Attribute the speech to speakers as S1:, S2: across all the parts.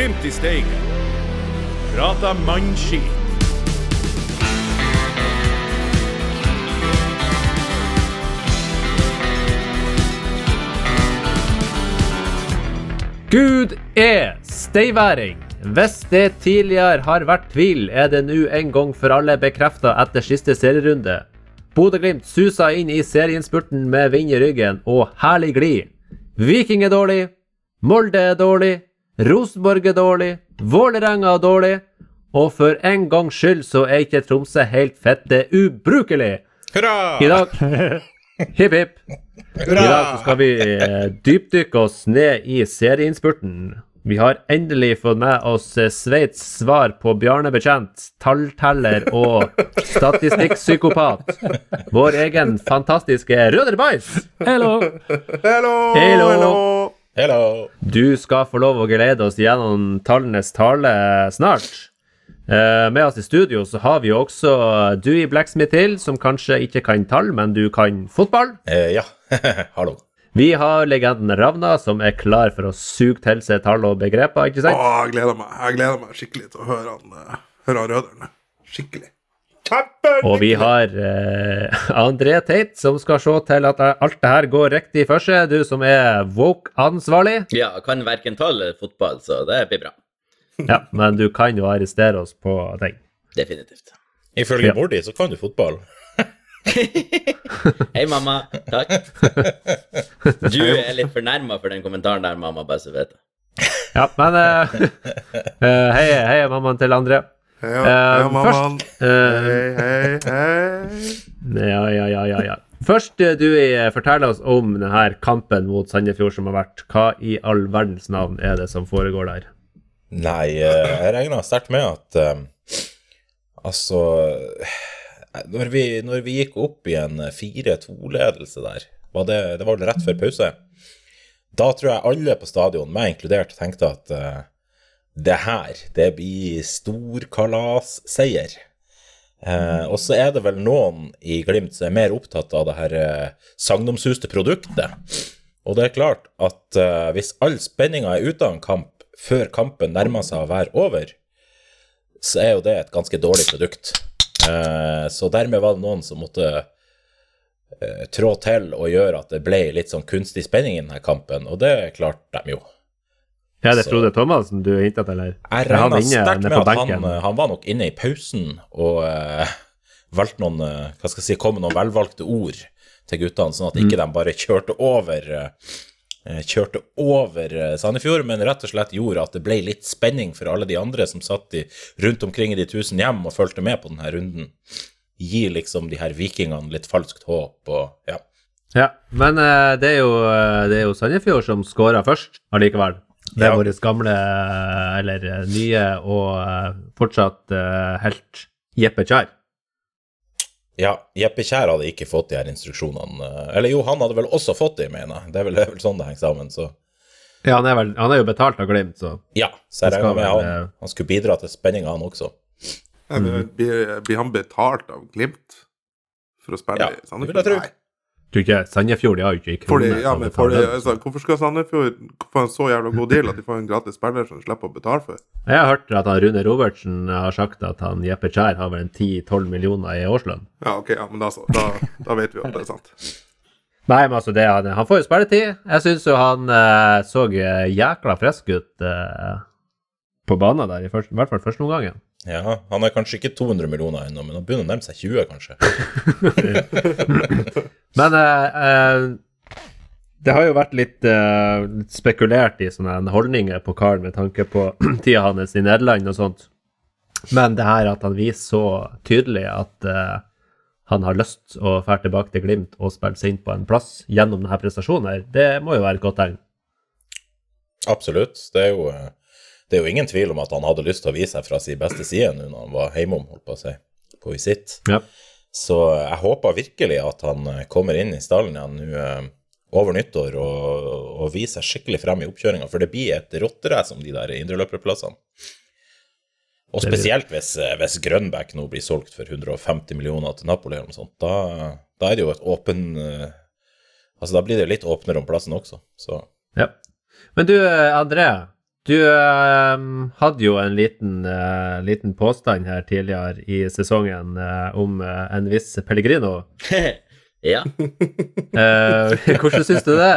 S1: Glimt i Steigen. Prata mannskit.
S2: Gud er steiværing. Hvis det tidligere har vært tvil, er det nå en gang for alle bekrefta etter siste serierunde. Bodø-Glimt susa inn i serieinnspurten med vind i ryggen og herlig glid. Viking er dårlig, Molde er dårlig, Rosenborg er dårlig, Vålerenga er dårlig, og for en gangs skyld så er ikke Tromsø helt fette ubrukelig.
S3: Hurra!
S2: I dag Hipp, hipp. I dag så skal vi eh, dypdykke oss ned i serieinnspurten. Vi har endelig fått med oss eh, Sveits svar på Bjarne Betjent, tallteller og statistikkpsykopat. Vår egen fantastiske Røder Bajs. Hello.
S1: Hello!
S2: Hello.
S3: Hello!
S2: Du skal få lov å glede oss gjennom tallenes tale snart. Eh, med oss i studio så har vi jo også Dewey Blacksmith Hill, som kanskje ikke kan tall, men du kan fotball.
S3: Eh, ja, hallo.
S2: Vi har legenden Ravna, som er klar for å suge til seg tall og begreper, ikke
S1: Å,
S2: Åh,
S1: jeg gleder meg Jeg gleder meg skikkelig til å høre han, eh, høre han røderen. Skikkelig.
S2: Og vi har eh, André Teit, som skal se til at alt det her går riktig for seg. Du som er woke-ansvarlig.
S4: Ja, kan verken tall eller fotball, så det blir bra.
S2: Ja, men du kan jo arrestere oss på ting.
S4: Definitivt.
S3: Ifølge
S2: Ja.
S3: mor di så kan du fotball.
S4: Hei, mamma. Takk. Du er litt fornærma for den kommentaren der, mamma, bare så du vet det.
S2: Ja, men eh, eh, Hei, hei, mammaen til André.
S1: Ja,
S2: Eh,
S1: ja, mammaen.
S2: Eh,
S1: Hei, hei, hei.
S2: ja, ja, ja, ja, ja. Først, eh, du forteller oss om denne kampen mot Sandefjord som har vært. Hva i all verdens navn er det som foregår der?
S3: Nei, jeg regna sterkt med at Altså når vi, når vi gikk opp i en 4-2-ledelse der, var det, det var vel rett før pause, da tror jeg alle på stadion, meg inkludert, tenkte at det her, det blir storkalasseier. Eh, og så er det vel noen i Glimt som er mer opptatt av det her eh, sagnomsuste produktet. Og det er klart at eh, hvis all spenninga er ute av en kamp før kampen nærmer seg å være over, så er jo det et ganske dårlig produkt. Eh, så dermed var det noen som måtte eh, trå til og gjøre at det ble litt sånn kunstig spenning i denne kampen, og det klarte de jo.
S2: Ja, det er Frode Thomassen du hinta til her?
S3: Jeg
S2: Er
S3: regna sterkt med at han, eh, han var nok inne i pausen og uh, valgte noen uh, Hva skal jeg si, kom med noen velvalgte ord til guttene, sånn at ikke
S2: Mm.
S3: de bare kjørte over eh, Kjørte over Sandefjord, men rett og slett gjorde at det ble litt spenning for alle de andre som satt i, rundt omkring i de tusen hjem og fulgte med på denne runden. Gi liksom de her vikingene litt falskt håp og ja.
S2: Ja, men det, er jo, det er jo Sandefjord som skåra først allikevel. Det er
S3: Ja.
S2: vår gamle, eller nye og eh, fortsatt eh, helt Jeppe Kjær.
S3: Ja, Jeppe Kjær hadde ikke fått de her instruksjonene. eh, Eller jo, han hadde vel også fått de, mener jeg. Det er vel, det er vel sånn det henger sammen, så
S2: Ja, han er, vel, han er jo betalt av Glimt, så
S3: Ja, så jeg
S2: Det
S3: regner med han, han skulle bidra til spenninga, han også.
S1: Mm. men Blir, blir han betalt av Glimt for å spille
S3: Ja,
S1: i Sandefjord? Nei.
S2: Tror ikke Sandefjord de har jo ikke
S1: For
S2: krone.
S1: ja, men for de, altså, hvorfor skal Sandefjord få en så jævla god deal at de får en gratis spiller som de slipper å betale for?
S2: Jeg har hørt at han Rune Robertsen har sagt at han Jeppe Kjær har vel en 10-12 millioner i årslønn.
S1: Ja, ok, ja, men da, så, da, da vet vi at det er sant.
S2: Nei, men altså, det, han, han får jo spilletid. Jeg syns jo han eh, så jækla frisk ut eh, på banen der, i, først, i hvert fall første omgangen.
S3: Ja, Han er kanskje ikke 200 millioner ennå, men han begynner å nærme seg 20, kanskje.
S2: Men eh, eh, det har jo vært litt, eh, litt spekulert i sånne holdninger på karen med tanke på tida hans i Nederland og sånt. Men det her at han viser så tydelig at eh, han har lyst å dra tilbake til Glimt og spille seg inn på en plass gjennom denne prestasjonen, her, det må jo være et godt tegn.
S3: Absolutt. Det er, jo, eh, det er jo ingen tvil om at han hadde lyst til å vise seg fra sin beste side nå når han var hjemom, holdt på å si, på visitt.
S2: Ja.
S3: Så jeg håper virkelig at han eh, kommer inn i stallen igjen nå eh, over nyttår og, og viser seg skikkelig frem i oppkjøringa, for det blir et rotterace om de der indreløperplassene. Og spesielt hvis, eh, hvis Grønbæk nå blir solgt for 150 millioner til Napoli eller noe sånt. Da, da er det jo et åpen Altså, da blir det litt åpnere om plassen også, så
S2: Ja. Men du, André. Du eh, hadde jo en liten, eh, liten påstand her tidligere i sesongen eh, om eh, en viss Pellegrino.
S4: ja.
S2: Eh, hvordan syns du det?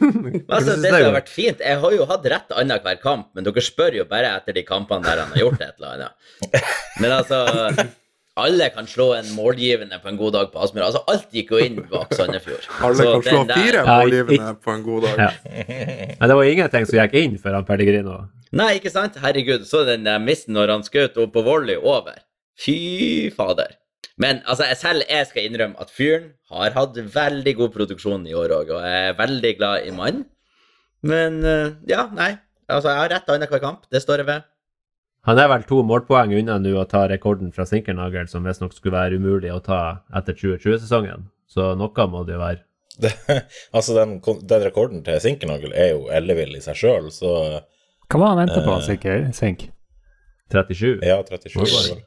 S4: Altså, det som har vært fint Jeg har jo hatt rett annenhver kamp, men dere spør jo bare etter de kampene der han har gjort et eller annet. Men altså Alle kan slå en målgivende på en god dag på Aspmyra. Altså, alt gikk jo inn bak Sandefjord.
S1: Alle kan slå fire målgivende på en god dag.
S2: Ja. Men det var ingenting som gikk inn for han Pellegrino.
S4: Nei, ikke sant? Herregud, så den der missen når han skjøt opp på volley over. Fy fader. Men altså, jeg selv jeg skal innrømme at fyren har hatt veldig god produksjon i år òg, og jeg er veldig glad i mannen. Men eh, ja, nei. Altså, jeg har rett annenhver kamp. Det står jeg ved.
S2: Han er vel to målpoeng unna nå å ta rekorden fra Sinkernagel, som visstnok skulle være umulig å ta etter 2020-sesongen. Så noe må det jo være.
S3: Det, altså, den, den rekorden til Sinkernagel er jo ellevill i seg sjøl, så
S5: Hva var han venta på,
S3: Eh.
S5: Sink?
S2: 37.
S3: ja, 37.
S2: Oi.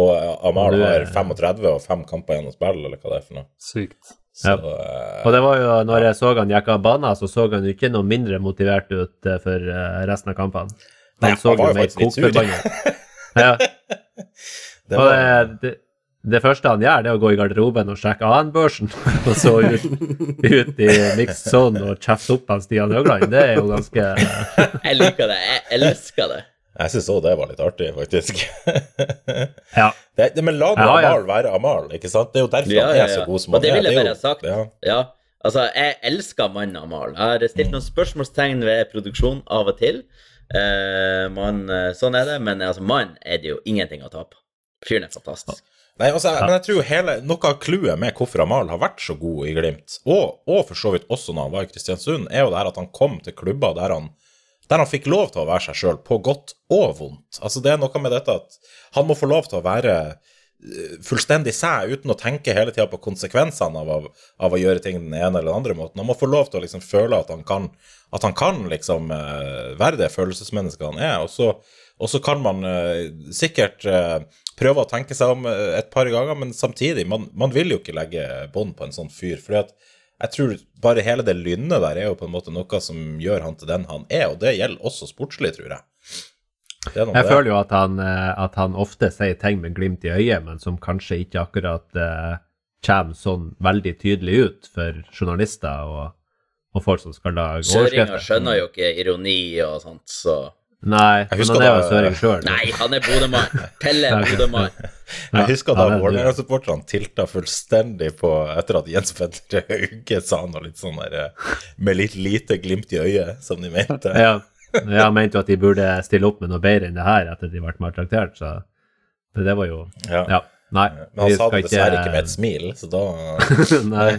S3: Og eh, Amal har 35 og fem kamper igjen å spille, eller hva det er for noe.
S5: Sykt.
S3: Så
S2: Ja.
S3: eh,
S2: Og det var jo, når jeg så han gikk av banen, så så han jo ikke noe mindre motivert ut eh, for resten av kampene. Han så jo
S3: sur.
S2: kokforbanna. Ja.
S3: det var,
S2: det, det, det første han gjør, det er å gå i garderoben og sjekke AN-børsen, og så ut, ut i mixed zone og kjefte opp han Stian Høgland. Det er jo ganske
S4: Jeg liker det. Jeg elsker det.
S3: jeg syns òg det var litt artig, faktisk.
S2: Ja.
S3: det, det, men la nå
S2: Ja, ja.
S3: Amal være Amal, ikke sant? Det er jo derfor
S4: Ja,
S3: han
S4: ja,
S3: er så god som han
S4: det
S3: er.
S4: vil jeg bare ha sagt.
S3: Ja.
S4: Ja, altså, jeg elsker mannen Amal. Jeg har stilt noen spørsmålstegn ved produksjon av og til. Eh, man, eh, sånn er det, men altså, mann er det jo ingenting å ta på. Fyren er fantastisk.
S3: Nei, altså, Men jeg tror hele, noe av clouet med hvorfor Amal har vært så god i Glimt, og, og for så vidt også når han var i Kristiansund, er jo det her at han kom til klubber der han, der han fikk lov til å være seg sjøl, på godt og vondt. Altså Det er noe med dette at han må få lov til å være eh, fullstendig seg, uten å tenke hele tida på konsekvensene av, av, av å gjøre ting den ene eller den andre måten. Han må få lov til å liksom føle at han kan, at han kan liksom eh, være det følelsesmennesket han er. Og så, og så kan man eh, sikkert eh, prøve å tenke seg om et par ganger, men samtidig, man, man vil jo ikke legge bånd på en sånn fyr. fordi at jeg tror bare hele det lynnet der er jo på en måte noe som gjør han til den han er, og det gjelder også sportslig, tror jeg.
S2: Jeg
S3: det.
S2: føler jo at han, at han ofte sier ting med glimt i øyet, men som kanskje ikke akkurat uh, kommer sånn veldig tydelig ut for journalister og, og folk som skal lage
S4: Søringer skjønner jo ikke ironi og sånt, så
S2: Nei, men han er jo søring sjøl.
S4: Nei, han er Bodø-mann. Pelle Bodø-mann.
S3: Jeg husker da Vålerenga-supporterne tilta fullstendig på etter at Jens Petter Hauge sa noe litt sånn der eh, med litt lite glimt i øyet, som de mente.
S2: Ja, jeg mente jo at de burde stille opp med noe bedre enn det her etter at de ble maltraktert, så det, det var jo
S3: Ja.
S2: Ja. Nei.
S3: Men han sa det dessverre ikke med et smil, så da
S2: Nei.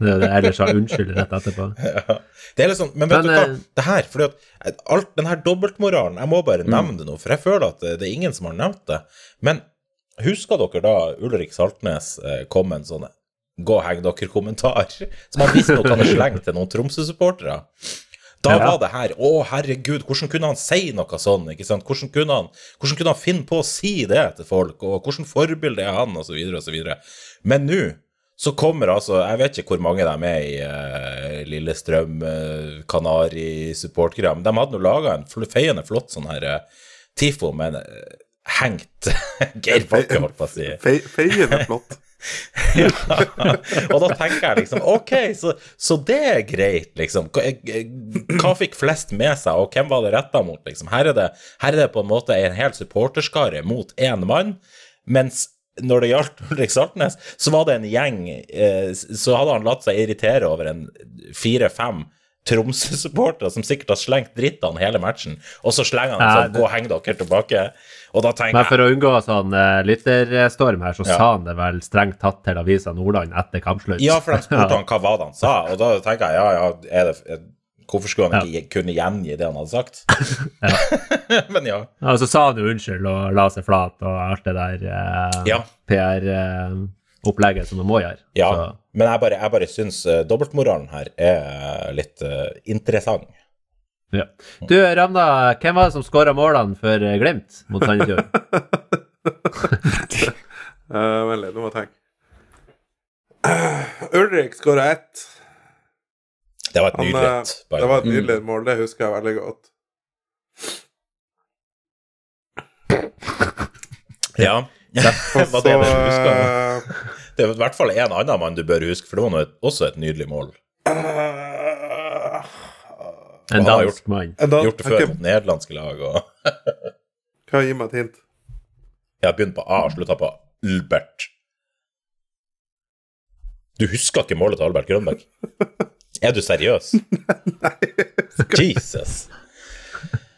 S2: Det er det, ellers unnskyld rett etterpå.
S3: ja. Det er sånn, Men vet
S2: Men,
S3: du hva,
S2: eh,
S3: det her, fordi at alt den her dobbeltmoralen Jeg må
S2: Mm.
S3: bare nevne det nå, for jeg føler at det, er ingen som har nevnt det. Men husker dere da Ulrik Saltnes eh, kom med en sånn gå og heng dere-kommentar, som han visstnok hadde slengt til noen Tromsø-supportere? Da var det her Å, herregud, hvordan kunne han si noe sånn? ikke sant? Hvordan kunne han, hvordan kunne han finne på å si det til folk? Og hvordan forbilde er han? Og så videre og så videre. Men nå så kommer altså Jeg vet ikke hvor mange de er i uh, Lillestrøm, uh, Kanari, supportgreia, men de hadde nå laga en feiende flott sånn her eh, TIFO med en eh, hengt Geir Bakke, holdt på å si.
S1: Fe feiende flott.
S3: Ja. Og da tenker jeg liksom Ok, så, så det er greit, liksom. Hva, fikk flest med seg, og hvem var det retta mot, liksom? Her er det, her er det på en måte en hel supporterskare mot én mann, mens når det gjaldt Ulrik Saltnes, så var det en gjeng eh, Så hadde han latt seg irritere over en fire-fem Tromsø-supportere som sikkert har slengt dritt av han hele matchen, og så slenger han sånn 'gå og heng dere tilbake', og da tenker jeg Men
S2: for å unngå sånn uh, lytterstorm her, så
S3: Ja.
S2: sa han det vel strengt tatt til Avisa Nordland etter kampslutt.
S3: Ja, for de spurte han hva var det han sa, og da tenker jeg ja, ja, er det, er, hvorfor skulle han ikke kunne gjengi det han hadde sagt? Men ja.
S2: Ja, så sa han jo unnskyld og la seg flat og alt det der eh,
S3: Ja.
S2: PR-opplegget som han må gjøre.
S3: ja.
S2: Så,
S3: Men jeg bare, jeg bare syns uh, dobbeltmoralen her er litt eh, interessant.
S2: ja. Du, Ravna, hvem var det som skåra målene for eh, Glimt mot Sandefjord?
S1: Uh, Vent litt, nå må jeg tenke. Uh, Ulrik skåra ett.
S3: Det var et
S1: Han,
S3: nydelig
S1: eh,
S3: et.
S1: Det var et nydelig mål, det husker jeg veldig godt.
S3: Ja. Var
S1: så
S3: det det du husker? Det er i hvert fall en annen mann du bør huske, for det var også et nydelig mål.
S1: eh,
S2: En
S3: Han har
S2: dansk mann.
S3: Gjort det før
S1: okay.
S3: mot nederlandske lag. og
S1: Kan jeg gi meg et hint?
S3: Jeg har begynt på A og slutta på Albert. Du husker ikke målet til Albert Grønberg? Er du seriøs? Jesus.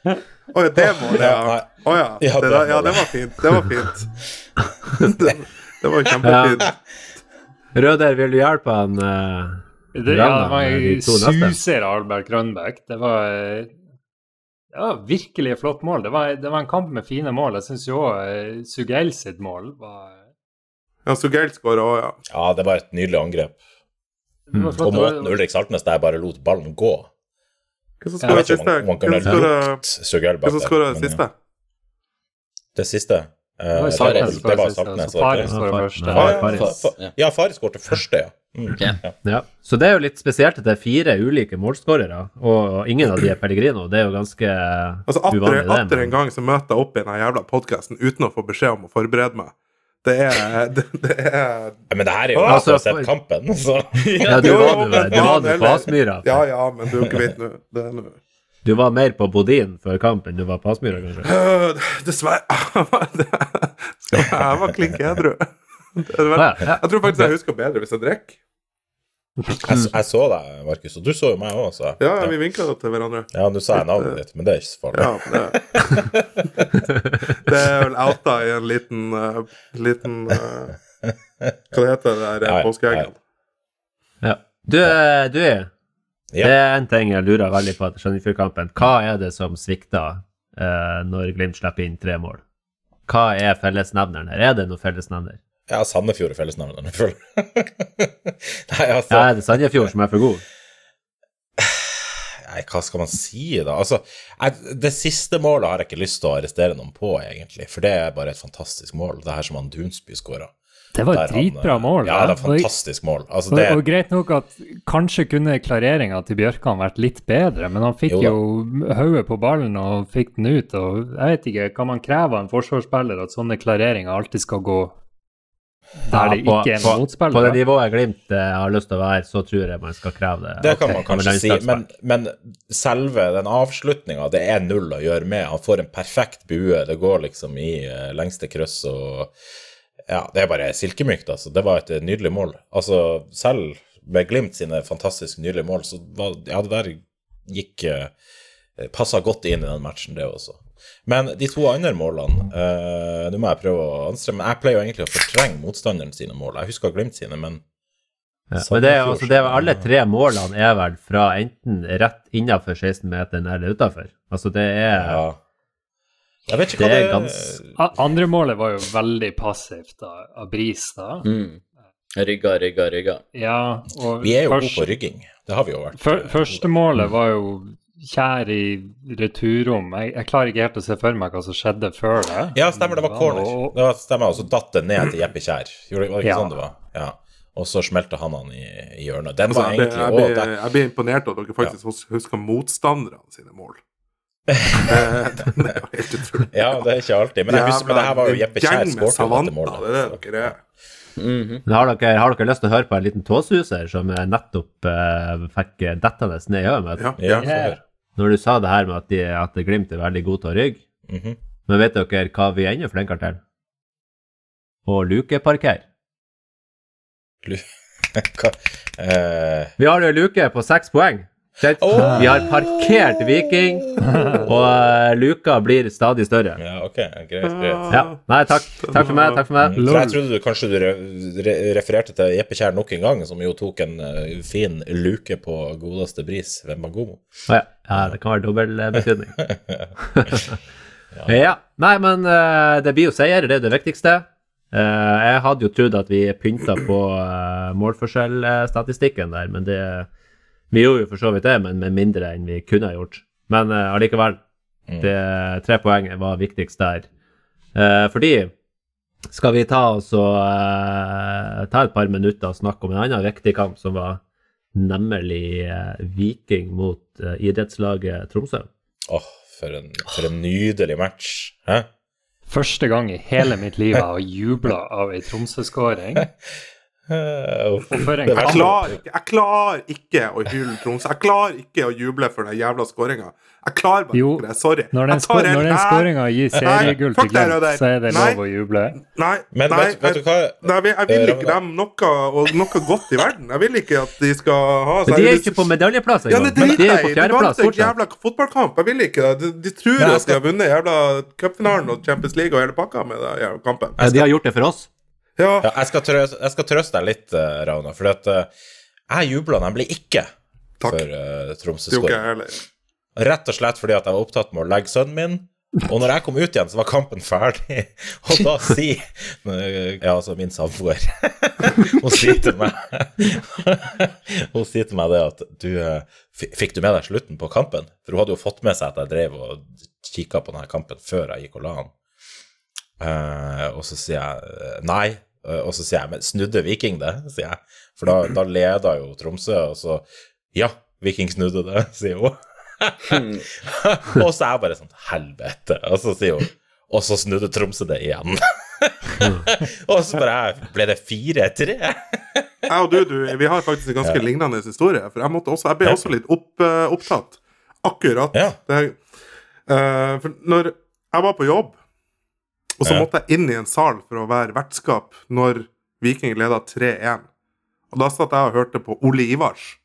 S1: Å ja, det målet,
S3: Ja,
S1: ja.
S3: nei.
S1: Å ja.
S3: Ja,
S1: det var fint. Det var fint. Det, var kjempefint.
S2: Røder, vil du hjelpe han? Uh,
S5: Det, ja, det var en suser av Albert Grønbæk. Det var, eh, det var virkelig et flott mål. Det var, det var en kamp med fine mål. Jeg syns jo òg Sugeil sitt mål var
S1: Ja, Sugell skåra òg, ja.
S3: Ja, det var et nydelig angrep.
S5: Mm.
S3: Og måten Ulrik Saltnes der bare lot ballen gå.
S1: Hvem som skåra siste?
S3: Hva
S1: som skåra- siste?
S3: Det siste? Eh,
S5: Det
S3: det, det var Saltnes.
S5: Fares
S3: det
S5: skåret
S2: Ja,
S5: først.
S2: Fa-
S3: Ja, ja,
S2: Fares.
S3: Fa- Fa- ja, Fares skåret første, ja. Mm.
S4: Ja.
S2: Så det er jo litt spesielt at det er fire ulike målskårere, og ingen av de er Pellegrino. Det er jo ganske
S1: Altså, atter,
S2: uvanlig, det.
S1: atter en gang så møter jeg opp i den jævla podkasten uten å få beskjed om å forberede meg. Det er Det, det er
S3: Ja, Men det her er jo
S1: Ah,
S3: altså,
S2: altså,
S3: sett kampen, så
S2: Ja, du
S1: Jo,
S2: var
S1: jo,
S2: du på. Aspmyra.
S1: Ja ja, men du ikke vet nå. Det er nå
S2: Du var mer på Bodin før kampen, du var på Aspmyra, kanskje?
S1: Dessverre. Skal jeg var klink edru. Er. Jeg tror faktisk jeg husker bedre hvis jeg drikker.
S3: jeg, jeg så deg, Markus, og du så jo meg òg, så
S1: Ja, ja, vi vinka til hverandre.
S3: Ja, nå sa jeg navnet ditt, men det er ikke så farlig.
S1: Ja, det, det er vel outa i en liten uh, liten uh, Hva det heter det der påskeeggen?
S2: Ja. Du, du du
S3: Ja.
S2: det er en ting jeg lurer veldig på etter Sandefjord-kampen. Hva er det som svikter eh, når Glimt slipper inn tre mål? Hva er fellesnevneren her? Er det noen fellesnevner?
S3: Ja, Sandefjord er fellesnevneren, jeg føler. Nei, altså
S2: Ja, er det Sandefjord som er for god?
S3: Nei, hva skal man si, da? Altså, jeg, det siste målet har jeg ikke lyst til å arrestere noen på, egentlig. For det er bare et fantastisk mål, det her som han Dunsby skåra.
S5: Det var et dritbra mål.
S3: Ja, det er et fantastisk mål. Altså, det
S5: og greit nok at kanskje kunne klareringa til Bjørkan vært litt bedre, men han fikk
S3: Jo
S5: jo hodet på ballen og fikk den ut. og Jeg vet ikke, kan man kreve av en forsvarsspiller at sånne klareringer alltid skal gå der det
S2: Ja,
S5: ikke er
S2: på,
S5: noen
S2: på, på det nivået Glimt eh, har lyst til å være, så tror jeg man skal kreve det.
S3: Det kan man kanskje si, men, men selve den avslutninga, det er null å gjøre med. Han får en perfekt bue, det går liksom i eh, lengste kryss og Ja, det er bare silkemykt, altså. Det var et eh, nydelig mål. Altså, selv med Glimt sine fantastisk nydelige mål, så var Ja, det der gikk uh, Passa godt inn i den matchen, det også. Men de to andre målene eh, Nå må jeg prøve å anstrenge Men Jeg pleier jo egentlig å fortrenge motstanderen sine mål. Jeg husker Glimt sine, men
S2: Ja, men det, er altså, det er alle tre målene er vel fra enten rett innenfor 16-meteren eller utafor. Altså, det er
S3: ja. Jeg vet ikke
S2: Det
S3: hva
S2: er
S3: det
S2: gans-
S5: Andre målet var jo veldig passivt av, av Bris, da.
S4: Mm. Rygga, rygga, rygga.
S5: Ja, og
S3: Vi er jo gode på rygging. Det har vi jo vært.
S5: Før, første målet var jo kjær i returrom. Jeg, jeg klarer ikke helt å se for meg hva som skjedde før det.
S3: Ja, stemmer, det var corner. Det var, stemmer, og så datt det ned til Jeppe Kjær. Gjorde- Var det ikke
S5: Ja.
S3: sånn det var? Ja. Og så smelte han han i, i hjørnet. Den
S1: Altså,
S3: var
S1: jeg,
S3: egentlig
S1: jeg, blir imponert over at dere faktisk ja. husker motstanderne sine mål. Det, det er jo helt utrolig.
S3: Ja, det er ikke alltid. Men jeg husker, men det her var jo Jeppe Kjær målet.
S1: det er det dere er.
S4: -hmm.
S2: Men har dere, har dere lyst til å høre på en liten tåsuser som jeg nettopp eh, fikk dettende ned i øyet mitt?
S1: Ja,
S3: Ja.
S2: Når du sa det her med at, de, at Glimt er veldig god til å rygge.
S3: Mhm.
S2: Men vet dere hva vi er enda flinkere til? Å lukeparkere.
S3: Hva? uh...
S2: Vi har jo luke på seks poeng.
S3: Åh!
S2: Vi har parkert Viking, og eh, luka blir stadig større.
S3: ja, ok, greit, greit.
S2: Ja. Nei, takk. Takk for meg. Takk for meg.
S3: For jeg trodde du kanskje du re re refererte til Jeppe Kjær nok en gang, som jo tok en eh, fin luke på godeste bris ved Magomo.
S2: Å ja. ja, det kan være dobbel eh, betydning. ja. Nei, men det blir jo seier, det er det viktigste. Eh, jeg hadde jo trodd at vi pynta på målforskjellstatistikken der, men det Vi gjorde jo for så vidt det, men med mindre enn vi kunne ha gjort. Men eh, allikevel.
S3: Mm.
S2: Det, tre poeng var viktigst der. Uh, fordi skal vi ta oss og eh, ta et par minutter og snakke om en annen viktig kamp, som var nemlig uh, Viking mot idrettslaget Tromsø.
S3: Åh, for, en, for en nydelig match. Hæ?
S5: Første gang i hele mitt liv jeg har jubla av ei Tromsø-skåring.
S3: Eh,
S1: Jeg klarer ikke, jeg klarer ikke å hylle Tromsø. Jeg klarer ikke å juble for den jævla skåringa. Jeg klarer bare
S5: Jo,
S1: ikke det. Sorry.
S5: Når den,
S1: Jeg
S5: når den skåringa gir seriegull til Glimt, så er det
S1: Nei.
S5: lov å juble.
S1: Nei,
S3: Men
S1: nei,
S3: vet, vet du hva?
S1: Nei, jeg vil- jeg vil ikke
S3: Eh,
S1: dem noe, og noe godt i verden. Jeg vil ikke at de skal ha
S2: Men de er ikke på medaljeplass
S1: Ja,
S2: engang.
S1: det driter
S2: de er
S1: jeg
S2: på
S1: i. De vant en jævla fotballkamp. Jeg vil ikke det. De, de tror
S3: Nei, jeg
S1: at de har vunnet jævla cupfinalen og Champions League og hele pakka med den jævla kampen.
S2: Ja, de har gjort det for oss.
S1: Ja,
S3: Ja, jeg, skal trøste, jeg skal trøste deg litt, uh, Rauna, for at, uh, jeg jubla nemlig ikke
S1: Takk.
S3: for uh,
S1: ikke
S3: Tromsø-skåring. Rett og slett fordi at jeg var opptatt med å legge sønnen min. Og når jeg kom ut igjen, så var kampen ferdig. Og da sier Ja, altså min samboer Hun sier til meg Hun sier til meg det at du eh, Fikk du med deg slutten på kampen? For hun hadde jo fått med seg at jeg drev og kikka på denne kampen før jeg gikk og la han. Eh, og så sier jeg eh, nei. Eh, Og så sier jeg men snudde Viking det? sier jeg. For da, da leda jo Tromsø, og så Ja, Viking snudde det, sier hun. og så er jeg bare sånn Helvete. Og så sier hun Og så snudde Tromsø det igjen. og så bare ble det 4-3.
S1: Jeg og du, du, vi har faktisk en ganske lignende historie. For jeg, også, jeg ble også litt opp, opptatt. Akkurat.
S3: Ja.
S1: Det, uh, for når jeg var på jobb, og så måtte jeg inn i en sal for å være vertskap når Viking leda 3-1. Og da satt jeg og hørte på Ole Ivars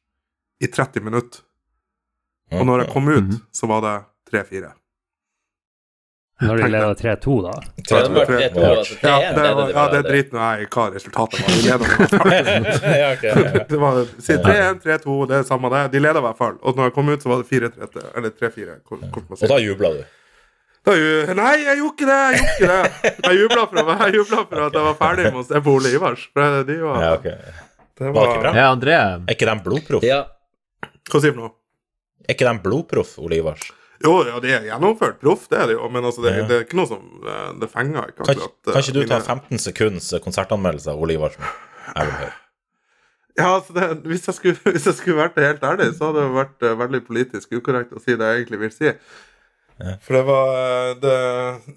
S1: i 30 minutter. Og når jeg kom ut,
S2: Mhm.
S1: så var det 3-4.
S5: Når de leda 3-2, da.
S4: Det hadde vært 3-2, altså 3-1
S1: Ja, det, var, ja, det driter nå jeg i hva resultatet var. De leda i hvert fall.
S3: ja, ok, ja.
S1: Det var si 3-1, 3-2, det er samme det. De leda i hvert fall. Og når jeg kom ut, så var det 4-3, til- eller 3-4. kort- kort med å si.
S3: Og da jubla du.
S1: Nei, jeg gjorde ikke det! Jeg gjorde ikke det. Jeg jubla for, meg jeg jublet for at jeg var ferdig med å se på Ole Ivars. For de var,
S3: Ja, okay.
S1: det
S3: Var var ikke bra?
S2: Ja, André
S3: Er ikke de blodproff?
S4: Ja.
S1: Hva sier du nå?
S3: Er ikke de blodproff, Ole Ivars?
S1: Jo, ja, de er gjennomført proff, det er de jo. Men altså, det,
S3: Ja.
S1: det er ikke noe som eh, Det fenger ikke
S3: Kan,
S1: akkurat. eh,
S3: kan ikke du ta 15 sekunds konsertanmeldelse av Ole Ivarsen? Jeg vil høre.
S1: Ja, altså det, hvis, jeg skulle, hvis jeg skulle vært helt ærlig, så hadde det vært eh, veldig politisk ukorrekt å si det jeg egentlig vil si. For det var eh, det,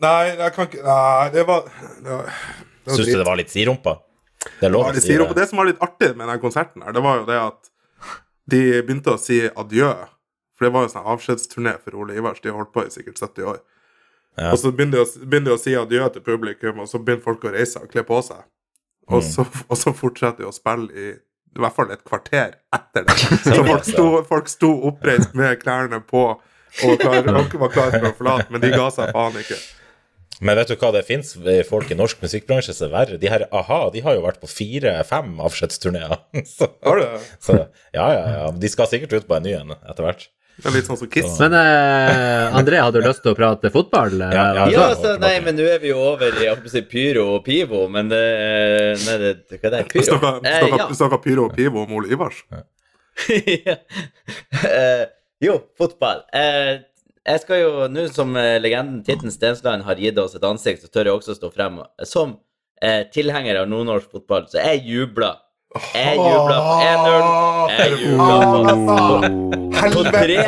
S1: Nei, jeg kan ikke Nei, det var Det, var, det var
S3: Syns du det var litt sirumpa? Det lov
S1: Ja,
S3: å
S1: de
S3: si det.
S1: det som var litt artig med den konserten, her, det var jo det at de begynte å si adjø. For det var jo sånn avskjedsturné for Ole Ivars. De har holdt på i sikkert 70 år.
S3: Ja.
S1: Og så begynner de, å, begynner de å si adjø til publikum, og så begynner folk å reise og kle på seg. Og,
S3: Mm.
S1: så, og så fortsetter de å spille i i hvert fall et kvarter etter det. Så folk sto, folk sto oppreist med klærne på og, klar, og var klare for å forlate, men de ga seg faen ikke.
S3: Men vet du hva det fins folk i norsk musikkbransje som er verre? De her a-ha de har jo vært på fire-fem avskjedsturneer. Så,
S1: Har du det?
S3: så ja, ja, ja. De skal sikkert ut på en ny en etter hvert.
S1: Det er litt sånn som Kiss.
S2: Men eh, André, hadde du lyst til å prate fotball? eh,
S3: Ja, ja,
S4: Ja,
S3: ja.
S4: altså, nei, men nå er vi jo over i si, pyro og pivo, men det Nei, det, hva er det? Pyro?
S1: Snakka
S4: Eh, ja.
S1: Pyro og Pivo om Ole Ivars.
S4: Ja. Jo, fotball. Eh, jeg skal jo, nå som eh, legenden Titten Stensland har gitt oss et ansikt, så tør jeg også stå frem som eh, tilhenger av nordnorsk fotball. Så jeg jubla. Jeg jubla på 1-0. Jeg jubla på, på, på tre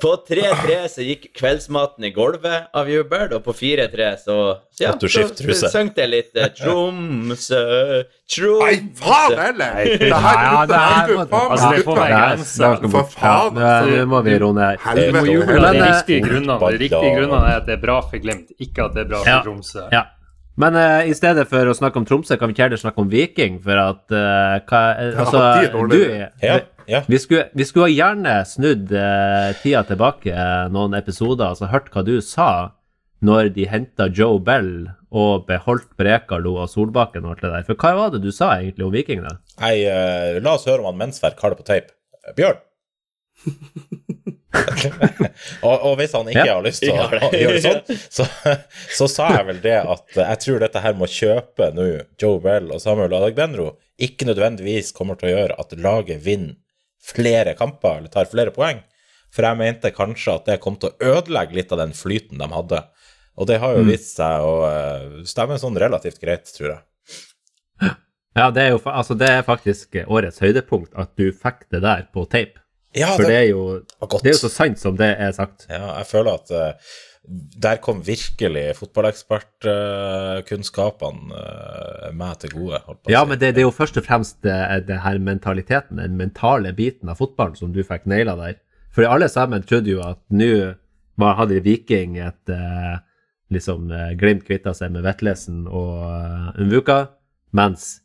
S4: på 3-3 så gikk kveldsmaten i gulvet av jubel, og på 4-3 så, så ja, så sang det litt Tromsø, Tromsø,
S1: Nei, faen heller! Det her
S2: det er-
S5: Altså, det får være grenser.
S1: For faen,
S2: Ja,
S1: altså.
S2: Nå må vi roe ned.
S5: Av de
S2: eh,
S5: riktige grunnene. Er at det er bra for Glimt, ikke at det er bra for
S2: Ja.
S5: Tromsø.
S2: Ja. Men uh, i stedet for å snakke om Tromsø, kan vi ikke heller snakke om Viking, for at uh, hva, altså,
S1: Ja,
S2: Altså,
S1: er dårlige.
S2: du
S3: Ja, ja.
S2: vi skulle, vi skulle gjerne snudd uh, tida tilbake eh, noen episoder, altså hørt hva du sa når de henta Joe Bell og beholdt Brekalo og Solbakken og alt det der. For hva var det du sa egentlig om vikingene?
S3: Nei, eh, la oss høre om han Mensverk har det på tape. Bjørn? og, og hvis han ikke
S2: Ja.
S3: har lyst til å,
S4: det-
S3: gjøre sånn, så, så sa jeg vel det at jeg tror dette her med å kjøpe nå Joe Bell og Samuel Adagbenro ikke nødvendigvis kommer til å gjøre at laget vinner flere kamper eller tar flere poeng. For jeg mente kanskje at det kom til å ødelegge litt av den flyten de hadde. Og det har jo vist seg å eh, stemme sånn relativt greit, tror jeg.
S2: Ja, det er jo altså, det er faktisk årets høydepunkt at du fikk det der på tape.
S3: Ja,
S2: For det er jo, det er jo så sant som det er sagt.
S3: Ja, jeg føler at uh, der kom virkelig fotballekspertkunnskapene uh, meg til gode.
S2: Ja,
S3: si.
S2: men det, det er jo først og fremst det, det her mentaliteten, den mentale biten av fotballen som du fikk naila der. For alle sammen trodde jo at nå hadde Viking et eh, liksom eh, Glimt kvitta seg med Vetlesen og uh, Unvuka, mens eh,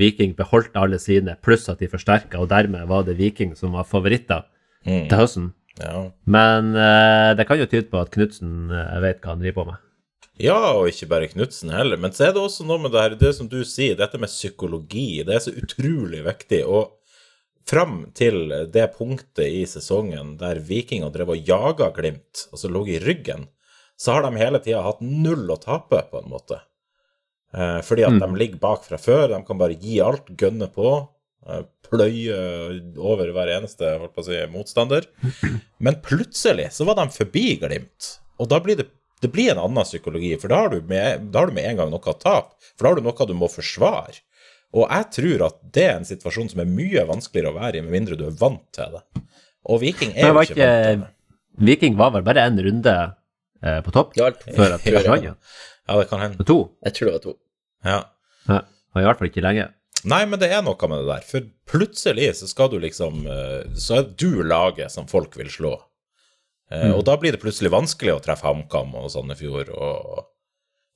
S2: Viking beholdt alle sine, pluss at de forsterka, og dermed var det Viking som var favoritter
S3: Mm,
S2: til høsten.
S3: ja.
S2: Men eh, det kan jo tyde på at Knutsen uh, vet hva han driver på med.
S3: Ja, og ikke bare Knutsen heller. Men så er det også noe med det her, det som du sier, dette med psykologi. Det er så utrolig viktig. Og fram til det punktet i sesongen der Vikinger drev og jaga Glimt, altså lå i ryggen, så har de hele tida hatt null å tape, på en måte. Eh, fordi at
S2: Mm.
S3: de ligger bak fra før. De kan bare gi alt, gønne på. eh, Pløye over hver eneste si, motstander. Men plutselig så var de forbi Glimt. Og da blir det, det blir en annen psykologi, for da har, du med, da har du med en gang noe å tape. For da har du noe du må forsvare. Og jeg tror at det er en situasjon som er mye vanskeligere å være i, med mindre du er vant til det. Og Viking er jo ikke vant til det.
S2: Viking var vel bare en runde eh, på topp
S4: Ja,
S2: før at de
S3: Ja.
S2: Ja.
S3: Det kan hende.
S2: To?
S4: Jeg tror det var to.
S3: Ja.
S2: Ja. Og i hvert fall ikke lenge.
S3: Nei, men det er noe med det der. For plutselig så skal du liksom eh, Så er du laget som folk vil slå. Mm. Og da blir det plutselig vanskelig å treffe HamKam og Sandefjord, og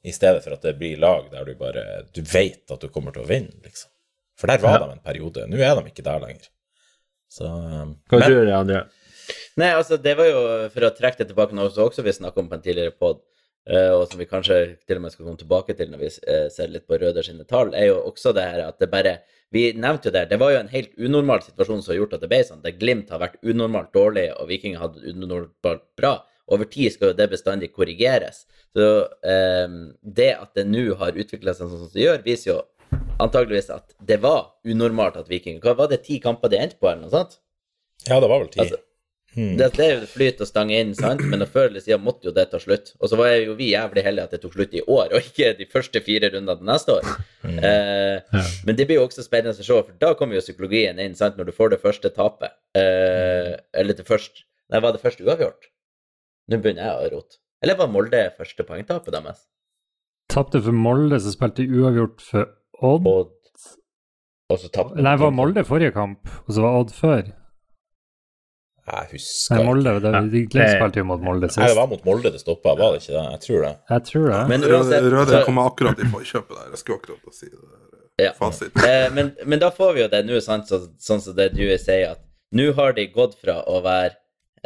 S3: i stedet for at det blir lag der du bare Du vet at du kommer til å vinne, liksom. For der var
S2: Ja.
S3: de en periode. Nå er de ikke der lenger. Så eh,
S2: Hva
S3: men,
S2: tror du, André?
S4: Nei, altså, det var jo for å trekke det tilbake noe som også vi snakket om på en tidligere pod, og som vi kanskje til og med skal komme tilbake til når vi eh, ser litt på Røder sine tall, er jo også det her at det bare Vi nevnte jo det, det var jo en helt unormal situasjon som har gjort at det ble sånn. Der Glimt har vært unormalt dårlig, og Viking har hatt unormalt bra. Over tid skal jo det bestandig korrigeres. Så eh, det at det nå har utvikla seg sånn som det gjør, viser jo antageligvis at det var unormalt at Viking Hva var det, ti kamper de endte på, eller noe sånt?
S3: ja, det var vel ti.
S4: Altså,
S3: Hmm.
S4: Det, jo flyt og stange inn, sant? men før eller siden måtte jo det ta slutt. Og så var jo vi jævlig heldige at det tok slutt i år, og ikke de første fire rundene neste år.
S3: Hmm.
S4: Eh,
S2: Ja.
S4: men det blir jo også spennende å se, for da kommer jo psykologien inn, sant? når du får det første tapet. Eh, eller det første Nei, var det første uavgjort? Nå begynner jeg å rote. Eller var Molde første poengtapet deres?
S5: Tapte for Molde, så spilte uavgjort for Odd.
S4: Og, og så tapte
S5: Nei, var Molde forrige kamp, og så var Odd før.
S3: Jeg husker
S5: Nei. Molde, det, de spilte mot Molde
S3: Nei, det var mot Molde det stoppa, var det ikke det? Jeg tror det.
S5: Jeg tror det.
S4: Men uansett
S1: Røde kommer akkurat i forkjøpet der. Jeg skulle akkurat å si det. der.
S4: Ja.
S1: Fasit.
S4: Eh, men, men da får vi jo det nå, sant, så, sånn som det du sier, at nå har de gått fra å være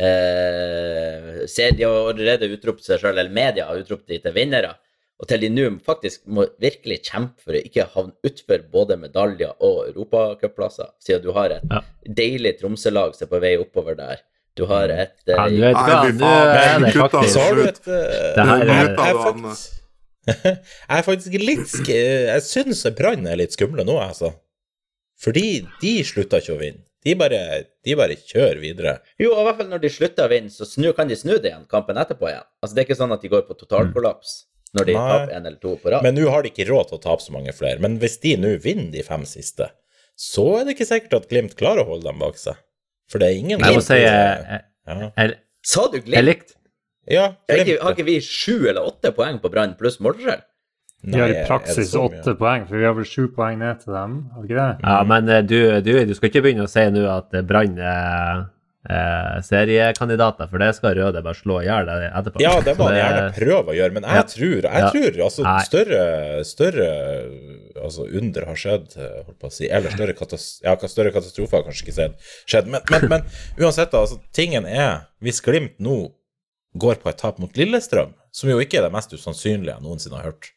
S4: eh, se, De har allerede utropt seg sjøl, eller media har utropt de til vinnere, og til de nå faktisk må virkelig kjempe for å ikke havne utfor både medaljer og europacupplasser, siden du har et
S2: Ja.
S4: deilig Tromsø-lag som er på vei oppover der. Du har et uh,
S2: Ja, du vet
S1: Nei,
S2: hva, nå er det faktisk
S3: Så har du
S1: slutt.
S3: et eh,
S2: Det her
S3: jeg,
S2: er-
S3: jeg, er faktisk, jeg er faktisk litt sk Jeg syns Brann er litt skumle nå, altså. Fordi de slutta ikke å vinne. De bare, de bare kjører videre.
S4: Jo, og i hvert fall når de slutter å vinne, så snu, kan de snu det igjen kampen etterpå igjen. Altså Det er ikke sånn at de går på totalkollaps når de
S3: Nei.
S4: taper en eller to på rad.
S3: Men nå har de ikke råd til å tape så mange flere. Men hvis de nå vinner de fem siste, så er det ikke sikkert at Glimt klarer å holde dem bak seg. For det er ingen
S2: Jeg må
S3: Glimt-
S2: si jeg,
S3: jeg,
S2: jeg,
S4: Sa du
S2: jeg
S4: Glimt?
S2: likte
S3: ja,
S4: ikke,
S3: Glimt.
S4: har ikke vi sju eller åtte poeng på Brann pluss målforskjell?
S5: Vi har i praksis åtte poeng, for vi har vel sju poeng ned til dem, har vi ikke det?
S2: Ja, men eh, du, du, du skal ikke begynne å si nå at eh, Brann er eh, seriekandidater, for det skal Røde bare slå i hjel etterpå.
S3: Ja, det må han gjerne prøve å gjøre, men jeg
S2: Ja.
S3: tror, jeg
S2: Ja.
S3: tror altså større, større altså under har skjedd, eh, holdt på å si, eller større, katas ja, større katastrofer har kanskje ikke skjedd, skjedd. Men, men, men uansett, altså, tingen er, hvis Glimt nå går på et tap mot Lillestrøm, som jo ikke er det mest usannsynlige jeg noensinne har hørt,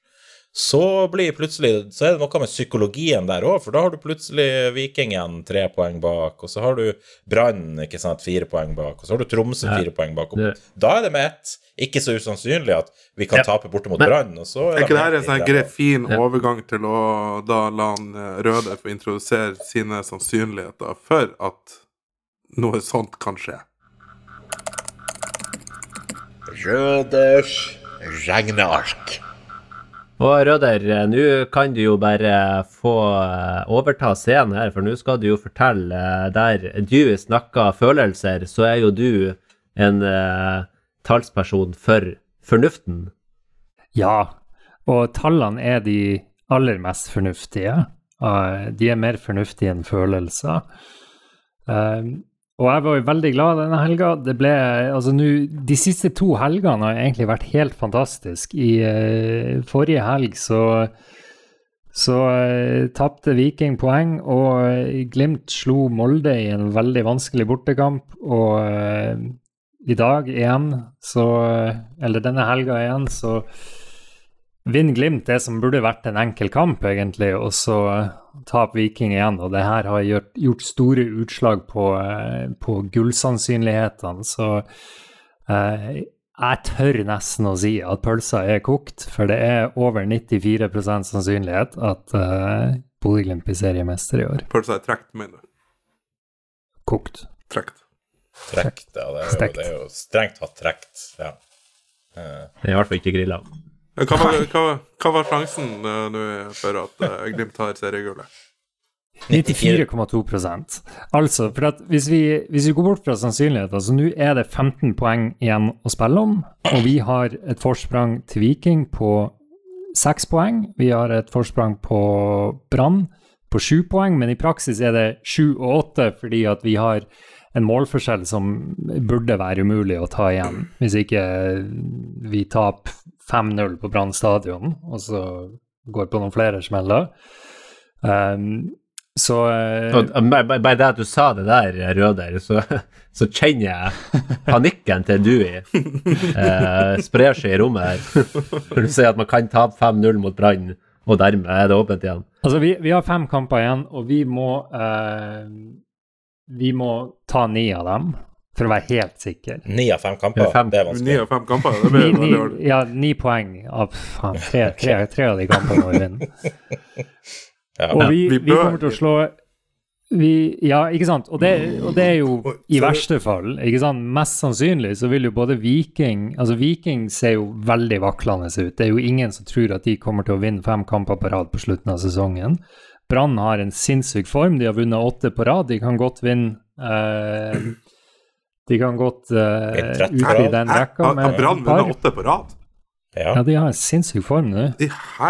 S3: så blir plutselig, så er det noe med psykologien der òg, for da har du plutselig Viking igjen tre poeng bak, og så har du Brann ikke sant, fire poeng bak, og så har du Tromsø
S2: Ja.
S3: fire poeng bak. Og Da er det med ett ikke så usannsynlig at vi kan
S2: Ja.
S3: tape borte mot Brann,
S1: Er ikke det her en sånn grei, fin
S2: Ja.
S1: overgang til å da la han eh, Røde få introdusere sine sannsynligheter for at noe sånt kan skje?
S6: Røders regneark.
S2: Og Røder, nå kan du jo bare få eh, overta scenen her, for nå skal du jo fortelle eh, der du snakker følelser, så er jo du en eh, talsperson for fornuften.
S5: Ja, og tallene er de aller mest fornuftige. Eh, de er mer fornuftige enn følelser. Og jeg var jo veldig glad denne helga. Det ble, altså nå, De siste to helgene har egentlig vært helt fantastisk. I uh, forrige helg så så uh, tapte Viking poeng, og eh, Glimt slo Molde i en veldig vanskelig bortekamp. Og uh, i dag igjen, så Eller denne helga igjen, så vinner Glimt det som burde vært en enkel kamp, egentlig, og så taper Viking igjen. Og det her har gjort, gjort store utslag på, på gullsannsynlighetene, så jeg tør nesten å si at pølsa er kokt, for det er over 94 sannsynlighet at eh, Bodø-Glimt blir seriemester i år.
S1: Pølsa er trukket, mener du?
S5: Kokt.
S1: Trukket.
S3: Trekt, ja. Det er, jo, det er jo strengt tatt trekt. Ja. Eh,
S2: Det er i hvert fall ikke grilla.
S1: Hva var, hva, hva var sjansen uh, nå for at uh, Glimt tar seriegullet?
S5: 94,2 Altså, for at hvis vi, hvis vi går bort fra sannsynligheter, så nå er det 15 poeng igjen å spille om, og vi har et forsprang til Viking på 6 poeng. Vi har et forsprang på Brann på 7 poeng, men i praksis er det 7 og 8 fordi at vi har en målforskjell som burde være umulig å ta igjen, hvis ikke vi taper 5-0 på Brann stadion, og så går på noen flere smeller. Um, så eh,
S2: Bare det at du sa det der, Røder, så, så kjenner jeg panikken til Dewey eh, sprer seg i rommet her. Når du sier at man kan tape 5-0 mot Brann, og dermed er det åpent igjen.
S5: Altså, vi, vi har fem kamper igjen, og vi må eh, Vi må ta ni av dem, for å være helt sikker.
S3: Ni av fem kamper,
S2: Ja, fem.
S3: det er
S1: Ni
S3: vanskelig.
S1: av fem kamper? Det blir
S5: ni,
S1: ni,
S5: ja, ni poeng av faen, tre, tre, tre av de kampene må vi vinne.
S3: Ja.
S5: Og vi,
S1: Vi
S5: vi kommer til å slå vi, Ja, ikke sant. Og det, og det er jo i verste fall. ikke sant? Mest sannsynlig så vil jo både Viking Altså, Viking ser jo veldig vaklende ut. Det er jo ingen som tror at de kommer til å vinne fem kamper på rad på slutten av sesongen. Brann har en sinnssyk form. De har vunnet åtte på rad. De kan godt vinne eh, De kan godt uh,
S3: Vinne 13 på
S5: utvide den rekka
S1: Har
S5: med
S1: Brann vunnet åtte på rad?
S3: Ja.
S5: Ja, de har en sinnssyk form nå.
S1: I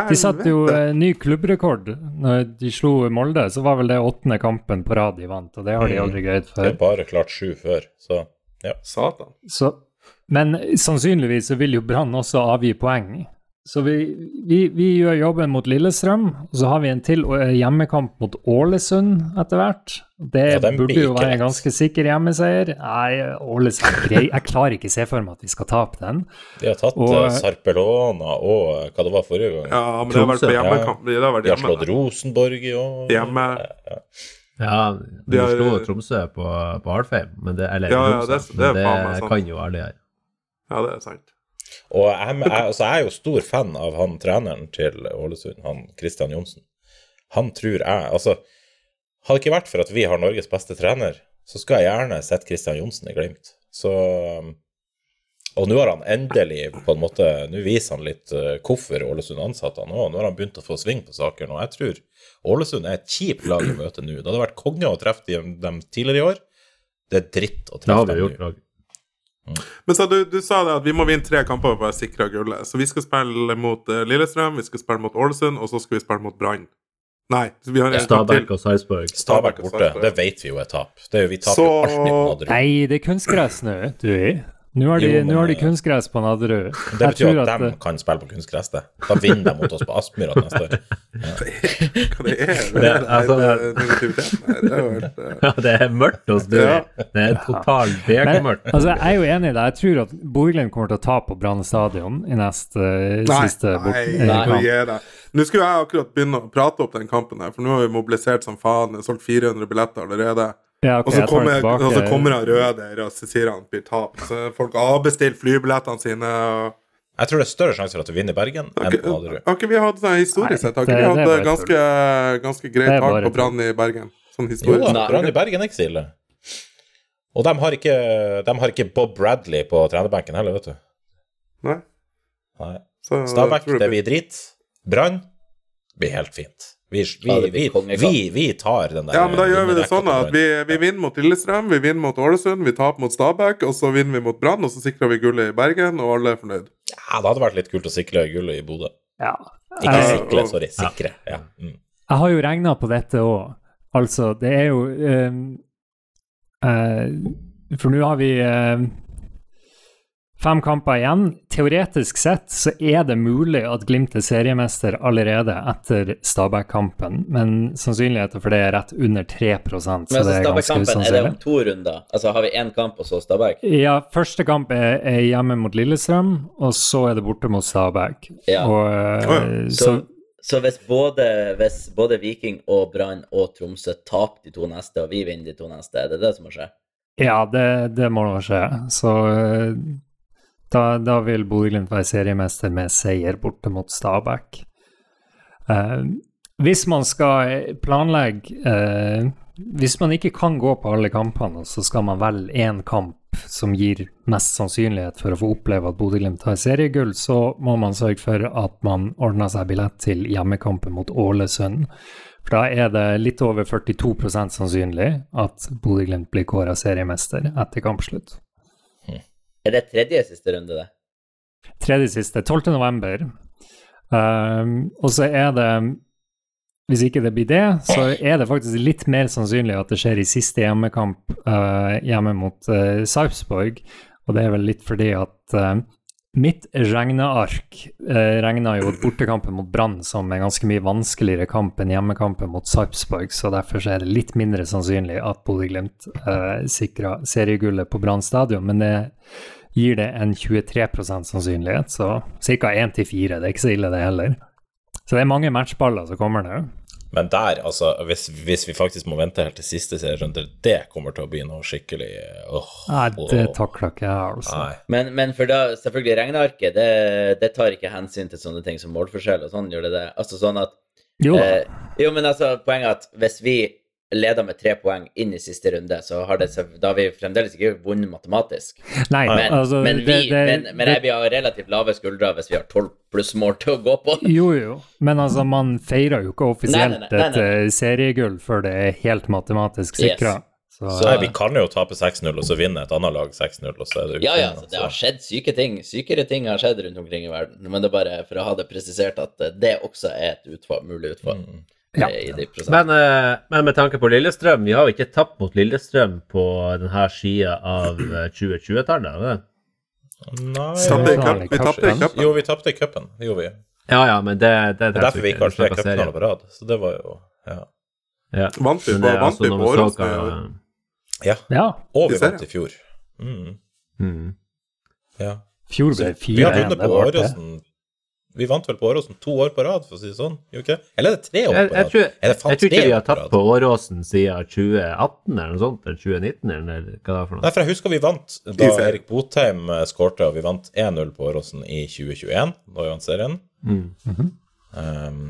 S5: De satte jo eh, ny klubbrekord når de slo Molde. Så var vel det åttende kampen på rad de vant, og det har de
S3: Mm.
S5: aldri greid
S3: Det er bare klart sju før, så
S1: Satan.
S5: Så, men sannsynligvis så vil jo Brann også avgi poeng. Så vi, vi, vi gjør jobben mot Lillestrøm, og så har vi en til eh, hjemmekamp mot Ålesund etter hvert. Det
S3: Ja,
S5: burde jo være en ganske sikker hjemmeseier. Nei, Ålesund. Jeg klarer ikke se for meg at vi skal tape den.
S3: de har tatt
S5: Og-
S3: eh, Sarpelona og eh, hva det var forrige gang.
S1: Ja, men det har vært på
S2: Tromsø,
S3: ja.
S1: hjemmekamp. Det har vært
S3: De har slått. Rosenborg i år.
S1: Hjemme.
S2: Ja,
S1: De
S2: de
S1: har-
S2: slo Tromsø på, på Alfheim, men det, eller
S1: Ja, ja,
S2: Tromsø,
S1: det- det
S2: men
S1: faen
S2: det kan jo alle gjøre.
S1: Ja, det er sant.
S3: Og jeg, jeg, altså, jeg er jo stor fan av han treneren til Ålesund, han Christian Johnsen. Han tror jeg Altså, hadde det ikke vært for at vi har Norges beste trener, så skal jeg gjerne sett Christian Johnsen i Glimt. Så um, Og nå har han endelig på en måte Nå viser han litt uh, hvorfor Ålesund ansatte han òg. Nå har han begynt å få sving på sakene. Og jeg tror Ålesund er et kjipt lag å møte nå. Det hadde vært konge å treffe dem, tidligere i år. Det er dritt å treffe dem nå.
S1: Men så du, du sa det at vi må vinne tre kamper for å være sikra gullet. Så vi skal spille mot eh, Lillestrøm, vi skal spille mot Ålesund, og så skal vi spille mot Brann. Nei, så vi har en kamp
S2: Stabæk
S1: til.
S2: og Sarpsborg.
S3: Stabæk
S1: Stabæk
S3: borte, det vet vi jo er tap. Det er jo, vi taper
S1: Så-
S3: jo alltid på Madrid.
S5: Nei, det er kunstgress nå, du. Nå har de,
S3: Jo, men-
S5: nå har de kunstgress på Nadderud.
S3: Det betyr
S5: tror
S3: at,
S5: at,
S3: de
S5: eh,
S3: kan spille på kunstgress. det. Da vinner de mot oss på Aspmyra neste år.
S1: Hva det er det?
S2: Det- altså-
S1: det er. Er eh,
S2: Ja, det er mørkt hos du. Det er totalt
S5: Men,
S2: bekmørkt.
S5: altså, jeg er jo enig i det. Jeg tror at Bodø-Glimt kommer til å tape på Brann stadion i neste
S1: Nei,
S5: siste bok.
S1: nei,
S5: eh,
S1: nei. deg. Nå skulle jeg akkurat begynne å prate opp den kampen her, for nå har vi mobilisert som faen. Solgt 400 billetter allerede.
S5: Ja, okay,
S1: Og så kommer,
S5: tilbake.
S1: og så kommer han Røder, og så sier han blir tap. Så folk har avbestilt flybillettene sine. Og...
S3: Jeg tror det er større sjanse for at du vinner Bergen enn på Nadderud.
S1: har ikke vi hatt sånn historisk sett? Har ikke vi hatt ganske, ganske greit tak på Brann i Bergen? Sånn historisk.
S4: Jo,
S3: Brann i Bergen er ikke så ille. Og de har, ikke, de har ikke Bob Bradley på trenerbenken heller, vet du.
S1: Nei?
S3: Nei. Stabæk, det blir drit. Brann blir helt fint. Vi, vi, vi, vi, vi tar den der
S1: Ja, men da gjør vi det sånn at vi, vi vinner mot Lillestrøm, vi vinner mot Ålesund, vi taper mot Stabæk, og så vinner vi mot Brann, og så sikrer vi gullet i Bergen, og alle er fornøyd.
S3: Ja, det hadde vært litt kult å sikre gullet i Bodø.
S5: Ja.
S3: Ikke sikre, sorry. Sikre. Ja. Mm.
S5: jeg har jo regna på dette òg. Altså, det er jo um, uh, For nå har vi eh, fem kamper igjen. Teoretisk sett så er det mulig at Glimt er seriemester allerede etter Stabæk-kampen, men sannsynligheten for det er rett under 3% så
S4: Men altså,
S5: det er ganske
S4: Stabæk-kampen, er det om to runder? Altså, har vi én kamp og så Stabæk?
S5: Ja, første kamp er, er hjemme mot Lillestrøm, og så er det borte mot Stabæk.
S4: Ja.
S5: Og, eh,
S1: ja.
S4: Så,
S5: så,
S4: så hvis, både, hvis både Viking og Brann og Tromsø taper de to neste, og vi vinner de to neste, er det det som må skje?
S5: ja, det, det må nå skje. Så eh, da, da vil Bodø-Glimt være seriemester med seier borte mot Stabæk. Eh, hvis man skal planlegge eh, Hvis man ikke kan gå på alle kampene, så skal man velge én kamp som gir mest sannsynlighet for å få oppleve at Bodø-Glimt har seriegull, så må man sørge for at man ordner seg billett til hjemmekampen mot Ålesund. For da er det litt over 42 sannsynlig at Bodø-Glimt blir kåra seriemester etter kampslutt.
S4: Er det tredje siste runde, det?
S5: Tredje siste, 12. november. Um, og så er det Hvis ikke det blir det, så er det faktisk litt mer sannsynlig at det skjer i siste hjemmekamp uh, hjemme mot uh, Sarpsborg. Og det er vel litt fordi at uh, mitt regneark eh, regna jo bortekampen mot Brann som en ganske mye vanskeligere kamp enn hjemmekampen mot Sarpsborg, så derfor så er det litt mindre sannsynlig at Bodø-Glimt eh, sikra seriegullet på Brann stadion. Men det gir det en 23% sannsynlighet, så ca. 1 til 4. Det er ikke så ille, det heller. Så det er mange matchballer som kommer nå.
S3: Men der, altså, hvis, hvis vi faktisk må vente helt til siste serierunde, det kommer til å bli noe skikkelig åh,
S5: Nei, det takler ikke jeg, altså.
S4: Men, men for da, selvfølgelig, regnearket, det, det tar ikke hensyn til sånne ting som målforskjell og sånn, gjør det det? Altså sånn at
S5: Jo
S4: eh, Jo, men altså, poenget er at hvis vi leder med tre poeng inn i siste runde, så har det, da har vi fremdeles ikke vunnet matematisk.
S5: Nei,
S4: Men,
S5: altså
S4: men, vi,
S5: det- det-
S4: men, men jeg, vi har relativt lave skuldre hvis vi har tolv pluss mål til å gå på.
S5: Jo, jo, men altså, man feirer jo ikke offisielt
S4: Nei, nei, nei, nei, nei.
S5: et eh, seriegull før det er helt matematisk
S4: Yes.
S5: Så,
S4: Så-
S3: Nei, vi kan jo tape 6-0, og så vinne et annet lag 6-0, og så er det
S4: Ja, ja, altså, det har skjedd syke ting. Sykere ting har skjedd rundt omkring i verden. Men det er bare for å ha det presisert at det også er et utfall, mulig utfall.
S3: Mm.
S5: Ja.
S4: eh, I de.
S2: Men, eh, men med tanke på Lillestrøm, vi har jo ikke tapt mot Lillestrøm på denne sida av eh, 2020-tallet. har det?
S3: Nei
S1: Tapte i Vi tapte i cupen.
S3: Jo, vi tapte i cupen. Det gjorde vi.
S2: Ja, ja, men det, det
S3: Det er derfor vi ikke har tre cupfinaler på rad. Så det var jo Ja.
S2: Ja.
S1: Vant vi på, vant
S2: altså
S1: vi på
S2: hva-
S3: ja.
S5: ja,
S3: Og vi vant i fjor. Mm.
S2: Mm.
S3: Ja.
S5: fjor ble
S3: vi har
S5: 4-1.
S3: vunnet på. Åråsen Vi vant vel på Åråsen to år på rad, for å si det sånn? Okay. Eller er det tre år
S2: på
S3: på
S2: jeg,
S3: rad?
S2: tror, jeg tror ikke vi har
S3: på
S2: tatt på Åråsen siden 2018 eller noe sånt, eller 2019 eller hva det er for noe.
S3: Nei, for jeg husker vi vant da Erik Botheim eh, skårte, og vi vant 1-0 på Åråsen i 2021, da vi vant serien.
S2: Mm.
S3: Um,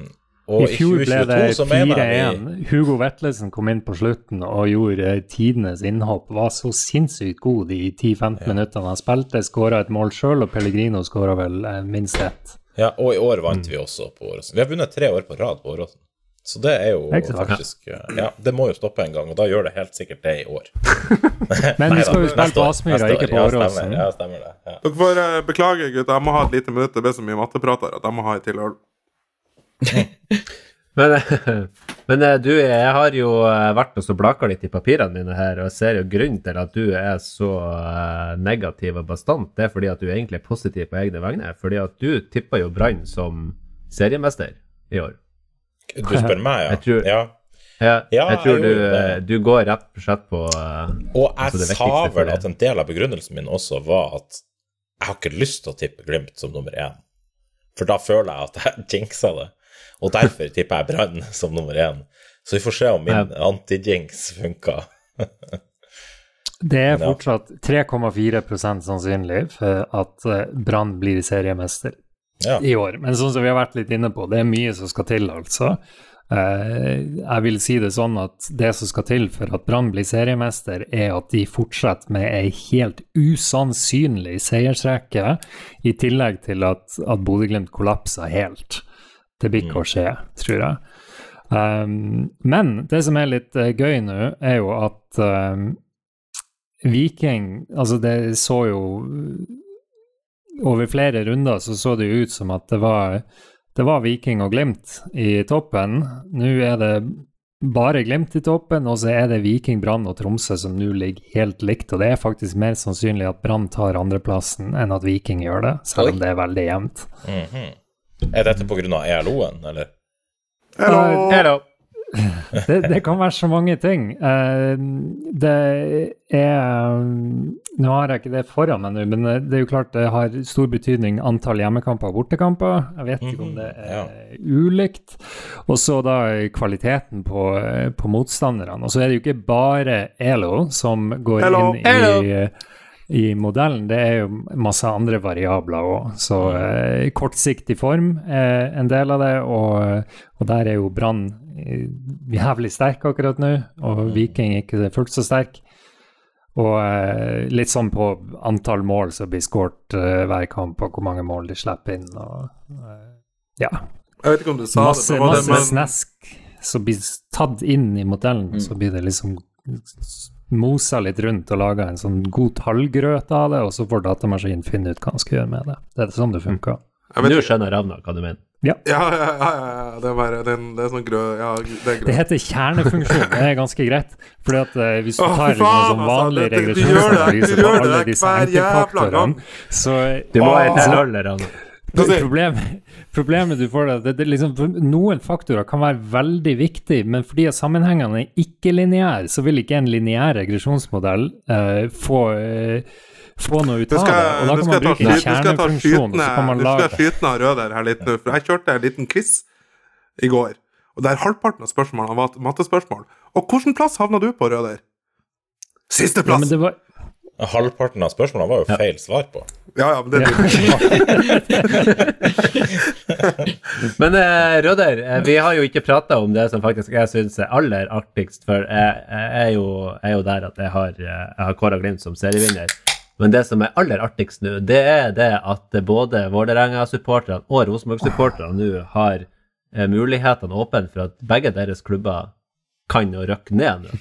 S3: og
S5: I fjor det
S3: 2022 ble det
S5: 4-1. Hugo Vetlesen kom inn på slutten og gjorde eh, tidenes innhopp. Var så sinnssykt god de 10-15 minuttene han spilte. Skåra et mål sjøl, og Pellegrino skåra vel eh, minst ett.
S3: Ja, og i år vant
S5: Mm.
S3: vi også på Åråsen. Vi har vunnet tre år på rad på Åråsen. Så det er jo
S5: verst.
S3: faktisk eh, Ja, det må jo stoppe en gang, og da gjør det helt sikkert det i år.
S5: Men vi skal jo spille på Aspmyra, ikke på
S3: Ja,
S5: Åråsen.
S3: stemmer, ja, stemmer det. Ja.
S1: Dere får uh, beklage, gutter. Jeg må ha et lite minutt. Det blir så mye matteprater at jeg må ha et til øl.
S2: Men, men eh, du, jeg har jo eh, vært og så blaka litt i papirene mine her, og jeg ser jo grunnen til at du er så eh, negativ og bastant, det er fordi at du egentlig er positiv på egne vegne. Fordi at du tippa jo Brann som seriemester i år.
S3: Du spør meg, ja?
S2: Jeg tror-
S3: ja. Ja,
S2: jeg tror
S3: jeg
S2: du, du går rett og slett på eh,
S3: Og jeg
S2: Altså,
S3: sa vel at en del av begrunnelsen min også var at jeg har ikke lyst til å tippe Glimt som nummer én. For da føler jeg at jeg jinxa det. Og derfor tipper jeg Brann som nummer én. Så vi får se om min anti-jinx funka.
S5: Det er fortsatt 3,4 sannsynlig for at eh, Brann blir seriemester
S3: Ja.
S5: i år. Men sånn som vi har vært litt inne på, det er mye som skal til, altså. Eh, jeg vil si det sånn at det som skal til for at Brann blir seriemester, er at de fortsetter med ei helt usannsynlig seiersrekke, i tillegg til at, at Bodø-Glimt kollapser helt. Det blir ikke å skje, tror jeg. Um, men det som er litt uh, gøy nå, er jo at um, Viking Altså, det så jo over flere runder så så det jo ut som at det var, det var Viking og Glimt i toppen. Nå er det bare Glimt i toppen, og så er det Viking, Brann og Tromsø som nå ligger helt likt. Og det er faktisk mer sannsynlig at Brann tar andreplassen enn at Viking gjør det, selv om det er veldig jevnt.
S3: Mhm. Er dette pga. ELO-en, eller?
S1: Hello.
S2: Hello.
S5: Det, det kan være så mange ting. Eh, det er Nå har jeg ikke det foran meg nå, men det er jo klart det har stor betydning antall hjemmekamper og bortekamper. Jeg vet ikke om det er ulikt. Og så da kvaliteten på, på motstanderne. Og så er det jo ikke bare ELO som går
S1: Hello.
S5: inn i i modellen, det er jo masse andre variabler òg. Så eh, kortsiktig form er en del av det, og, og der er jo Brann eh, jævlig sterk akkurat nå, og Viking ikke fullt så sterk. Og eh, litt sånn på antall mål som blir skåret eh, hver kamp, og hvor mange mål de slipper inn. Og, eh, ja.
S1: Jeg vet ikke om du sa
S5: Masse,
S1: det, men det
S5: masse
S1: men,
S5: snesk som blir tatt inn i modellen, så blir det liksom mosa litt rundt og laga en sånn god tallgrøt av det, og så får datamaskinen finne ut hva han skal gjøre med det. Det er sånn det funker.
S1: jeg vet
S2: Nå skjønner Ravna hva du mener.
S1: Ja, ja, ja, ja, ja. Det er bare det er, det er sånn grø... Ja, det
S5: Det heter kjernefunksjon, det er ganske greit. Fordi at eh, hvis du tar liksom,
S1: faen,
S5: sånn
S1: altså,
S5: vanlig regresjonsanalyse på alle disse enkeltfaktorene, så
S2: Du må være til
S5: Problemet, problemet du får det, det, det liksom, Noen faktorer kan være veldig viktige, men fordi sammenhengene er ikke-lineære, så vil ikke en lineær regresjonsmodell eh, få, eh, få noe ut av det. Og da kan man bruke en kjernefunksjon,
S1: Nå skal skyte av Røder her litt nå, for jeg kjørte en liten quiz i går. Og der halvparten av spørsmålene var mattespørsmål. Og hvilken plass havna du på, Røder?
S5: ja,
S1: Sisteplass!
S5: var,
S3: Halvparten av spørsmålene var jo feil svar på.
S1: Ja, ja, men det
S2: Men eh, Røder, eh, vi har jo ikke prata om det som faktisk jeg syns er aller artigst, for jeg, jeg, er, jo, er jo der at jeg har, eh, jeg har kåra Glimt som serievinner. Men det som er aller artigst nå, det er det at både Vålerenga-supporterne og Rosenborg-supporterne nå har eh, mulighetene åpne for at begge deres klubber kan å røkke ned nå.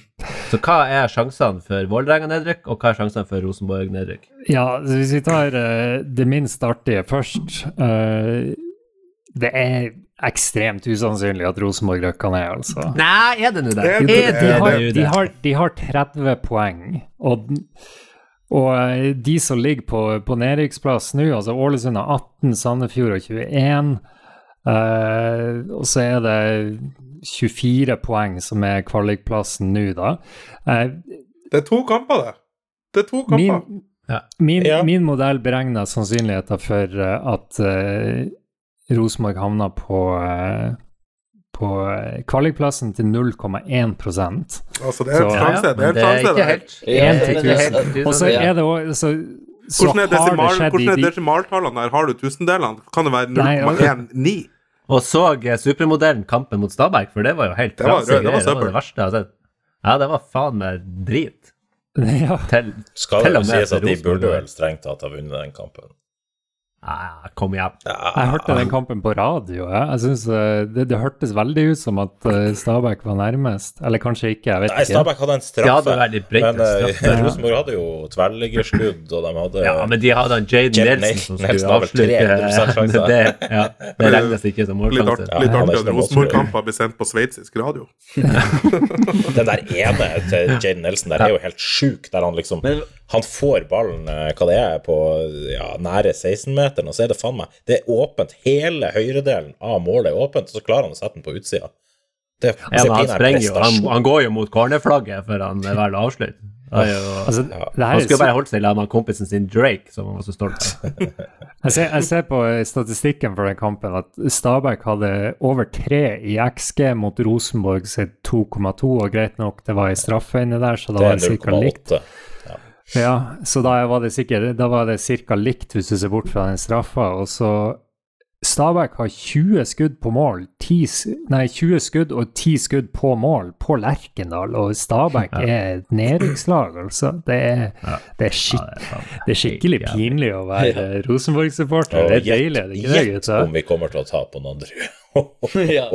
S2: Så hva er sjansene for Vålerenga-nedrykk, og hva er sjansene for Rosenborg-nedrykk?
S5: Ja, hvis vi tar uh, det minst artige først uh, Det er ekstremt usannsynlig at Rosenborg rykker ned, altså.
S2: Nei, er det nå det?
S1: Er det det?
S5: De har, de, har, de har 30 poeng, og, og eh, de som ligger på, på nedrykksplass nå, altså Ålesund har 18, Sandefjord har 21, uh, og så er det 24 poeng som er kvalikplassen nå, da. Eh,
S1: Det er to kamper, det. Det er to kamper.
S5: Min,
S2: Ja.
S5: min,
S3: Ja.
S5: min modell beregner sannsynligheten for eh, at uh, Rosenborg havner på, uh, på kvalikplassen til 0,1
S1: Altså, det er en
S5: Så-
S1: sjanse.
S2: Ja,
S1: det er en sjanse. det.
S2: helt.
S4: Ja,
S5: til
S4: men
S5: tusen.
S4: det-
S5: Og så
S4: Ja.
S5: er det òg
S1: Hvordan er, desimal, hvordan er desimaltallene der? Har du tusendelene? Kan det være
S5: Nei,
S1: 0,19?
S2: Og så eh, supermodellen kampen mot Stabæk, for det var jo helt
S1: Det var det var.
S2: Det var det verste jeg har sett. Ja, det var faen meg drit.
S5: ja.
S2: Til
S3: Skal
S2: Til
S3: det
S2: og
S3: jo
S2: med
S3: sies at de burde vel strengt tatt ha vunnet den kampen.
S2: Ja, Kom igjen.
S5: Jeg hørte den kampen på radio. Jeg, jeg synes, eh, det, det hørtes veldig ut som at eh, Stabæk var nærmest. Eller kanskje ikke, jeg vet
S3: Nei,
S5: ikke.
S3: Stabæk hadde en straffe.
S2: hadde
S3: men eh. Rosenborg hadde jo tverrliggerskudd, og de hadde
S2: Ja, men de hadde han Jaden Nelson som skulle
S3: har vel 300%
S2: avslutte
S3: Det,
S2: det. Ja, det regnes ikke som
S1: Litt litt artig at Rosenborg-kamper blir sendt på sveitsisk radio.
S3: Den der ene til Jaden Nelson der er jo helt sjuk, der han liksom
S4: Men-
S3: Han får ballen, eh, hva det er, på ja, nære 16-meteren, og så er det faen meg Det er åpent. Hele høyredelen av målet er åpent, og så klarer han å sette den på utsida. Det
S2: Ja, men han sprenger jo. Han, han går jo mot cornerflagget før han velger å avslutte.
S5: Altså,
S3: Ja.
S2: Han skulle bare holdt seg sammen med kompisen sin Drake, som han var så stolt av.
S5: Jeg ser, jeg ser på statistikken for den kampen at Stabæk hadde over tre i XG mot Rosenborg sitt 2,2, og greit nok, det var ei straffe inni der, så da
S3: Det
S5: var det ca. likt.
S3: 0,8.
S5: Ja, så da var det sikkert Da var det ca. likt, hvis du ser bort fra den straffa. Og så Stabæk har 20 skudd på mål, 10, nei, 20 skudd og 10 skudd på mål på Lerkendal, og Stabæk er et nedrykkslag, altså. Det er, det er, skikk, det er skikkelig pinlig å være Rosenborg-supporter. Det er deilig, er det ikke det,
S3: Gjett om vi kommer til å ta på Nadderud.
S4: ja.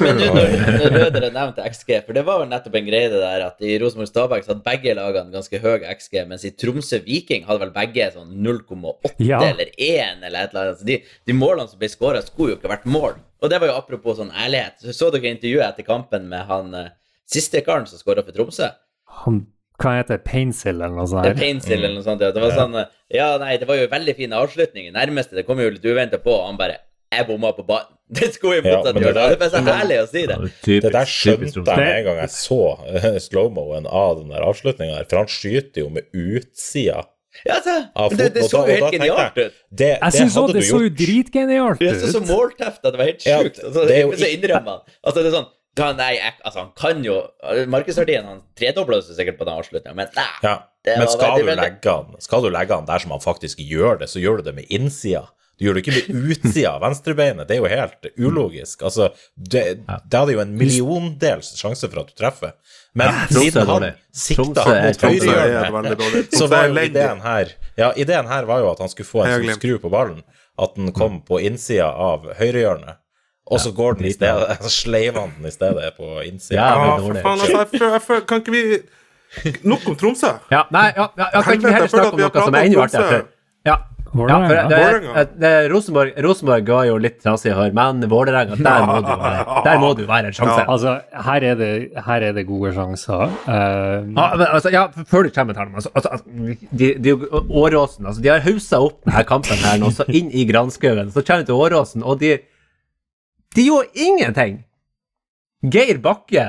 S4: Men du, når, når Rødere nevnte XG, for det var vel nettopp en greie det der at i Rosenborg Stabæk så hadde begge lagene ganske høy XG, mens i Tromsø Viking hadde vel begge sånn 0,8
S5: Ja.
S4: eller 1 eller et eller annet. Så de, de målene som ble skåra, skulle jo ikke vært mål. Og det var jo apropos sånn ærlighet. Så, så dere intervjuet etter kampen med han eh, siste karen som skåra for Tromsø?
S5: Han, hva heter det? Painsill eller noe sånt?
S4: Det? Painsill eller noe sånt. Ja. Det var sånn eh, Ja, nei, det var jo veldig fine avslutninger. Nærmeste, det kom jo litt uventa på, og han bare Jeg bomma på ballen. Det skulle
S3: Ja,
S4: motsatt
S3: det
S4: gjøre. Det
S3: der-
S4: er bare så herlig å si det.
S2: Typisk,
S3: Det der skjønte jeg med en gang jeg så eh, slow-moen av den der avslutninga for han skyter jo med utsida.
S4: Ja, så,
S3: av
S4: det, det så jo helt genialt ut.
S3: Det,
S5: Jeg
S3: det
S5: syns òg det så jo dritgenialt
S4: ut. Det så, så
S5: ut!
S4: målteft at det var helt
S3: Ja,
S4: sjukt. Og
S3: det er jo
S4: så innrømmer han. Altså, det er sånn da, nei, jeg, altså, han kan jo Markedsverdien han tredobla seg sikkert på den avslutninga, men nei.
S3: Ja, men skal
S4: veldig,
S3: du, legge han, skal du legge han der som han faktisk gjør det, så gjør du det med innsida. Du gjør det ikke med utsida av venstrebeinet. Det er jo helt ulogisk. Altså, det, det hadde jo en milliondels sjanse for at du treffer. Men siden han sikta han mot høyrehjørnet, så var jo ideen her Ja, ideen her var jo at han skulle få en
S1: glemt.
S3: skru på ballen. At den kom på innsida av høyrehjørnet. Og så går den i stedet Så sleiver han den i stedet på innsida.
S2: Ja,
S1: for faen, altså, jeg føler, jeg føler, kan ikke vi Nok om Tromsø.
S2: Ja, nei, ja, ja, kan ikke vi heller snakke om noe som er enda artigere? Ja. Ja,
S5: Vålerenga.
S2: det, det, det, Rosenborg, Rosenborg var jo litt trasig hår, men Vålerenga, der må du være. Der må du være en sjanse.
S5: Altså, her er det, her er det gode sjanser. Uh,
S2: Ja, men, altså, ja, før du kommer til dem, altså, altså, de, de, Åråsen altså, De har haussa opp denne kampen her nå, så inn i granskauen. Så kommer du til Åråsen, og de De gjorde ingenting! Geir Bakke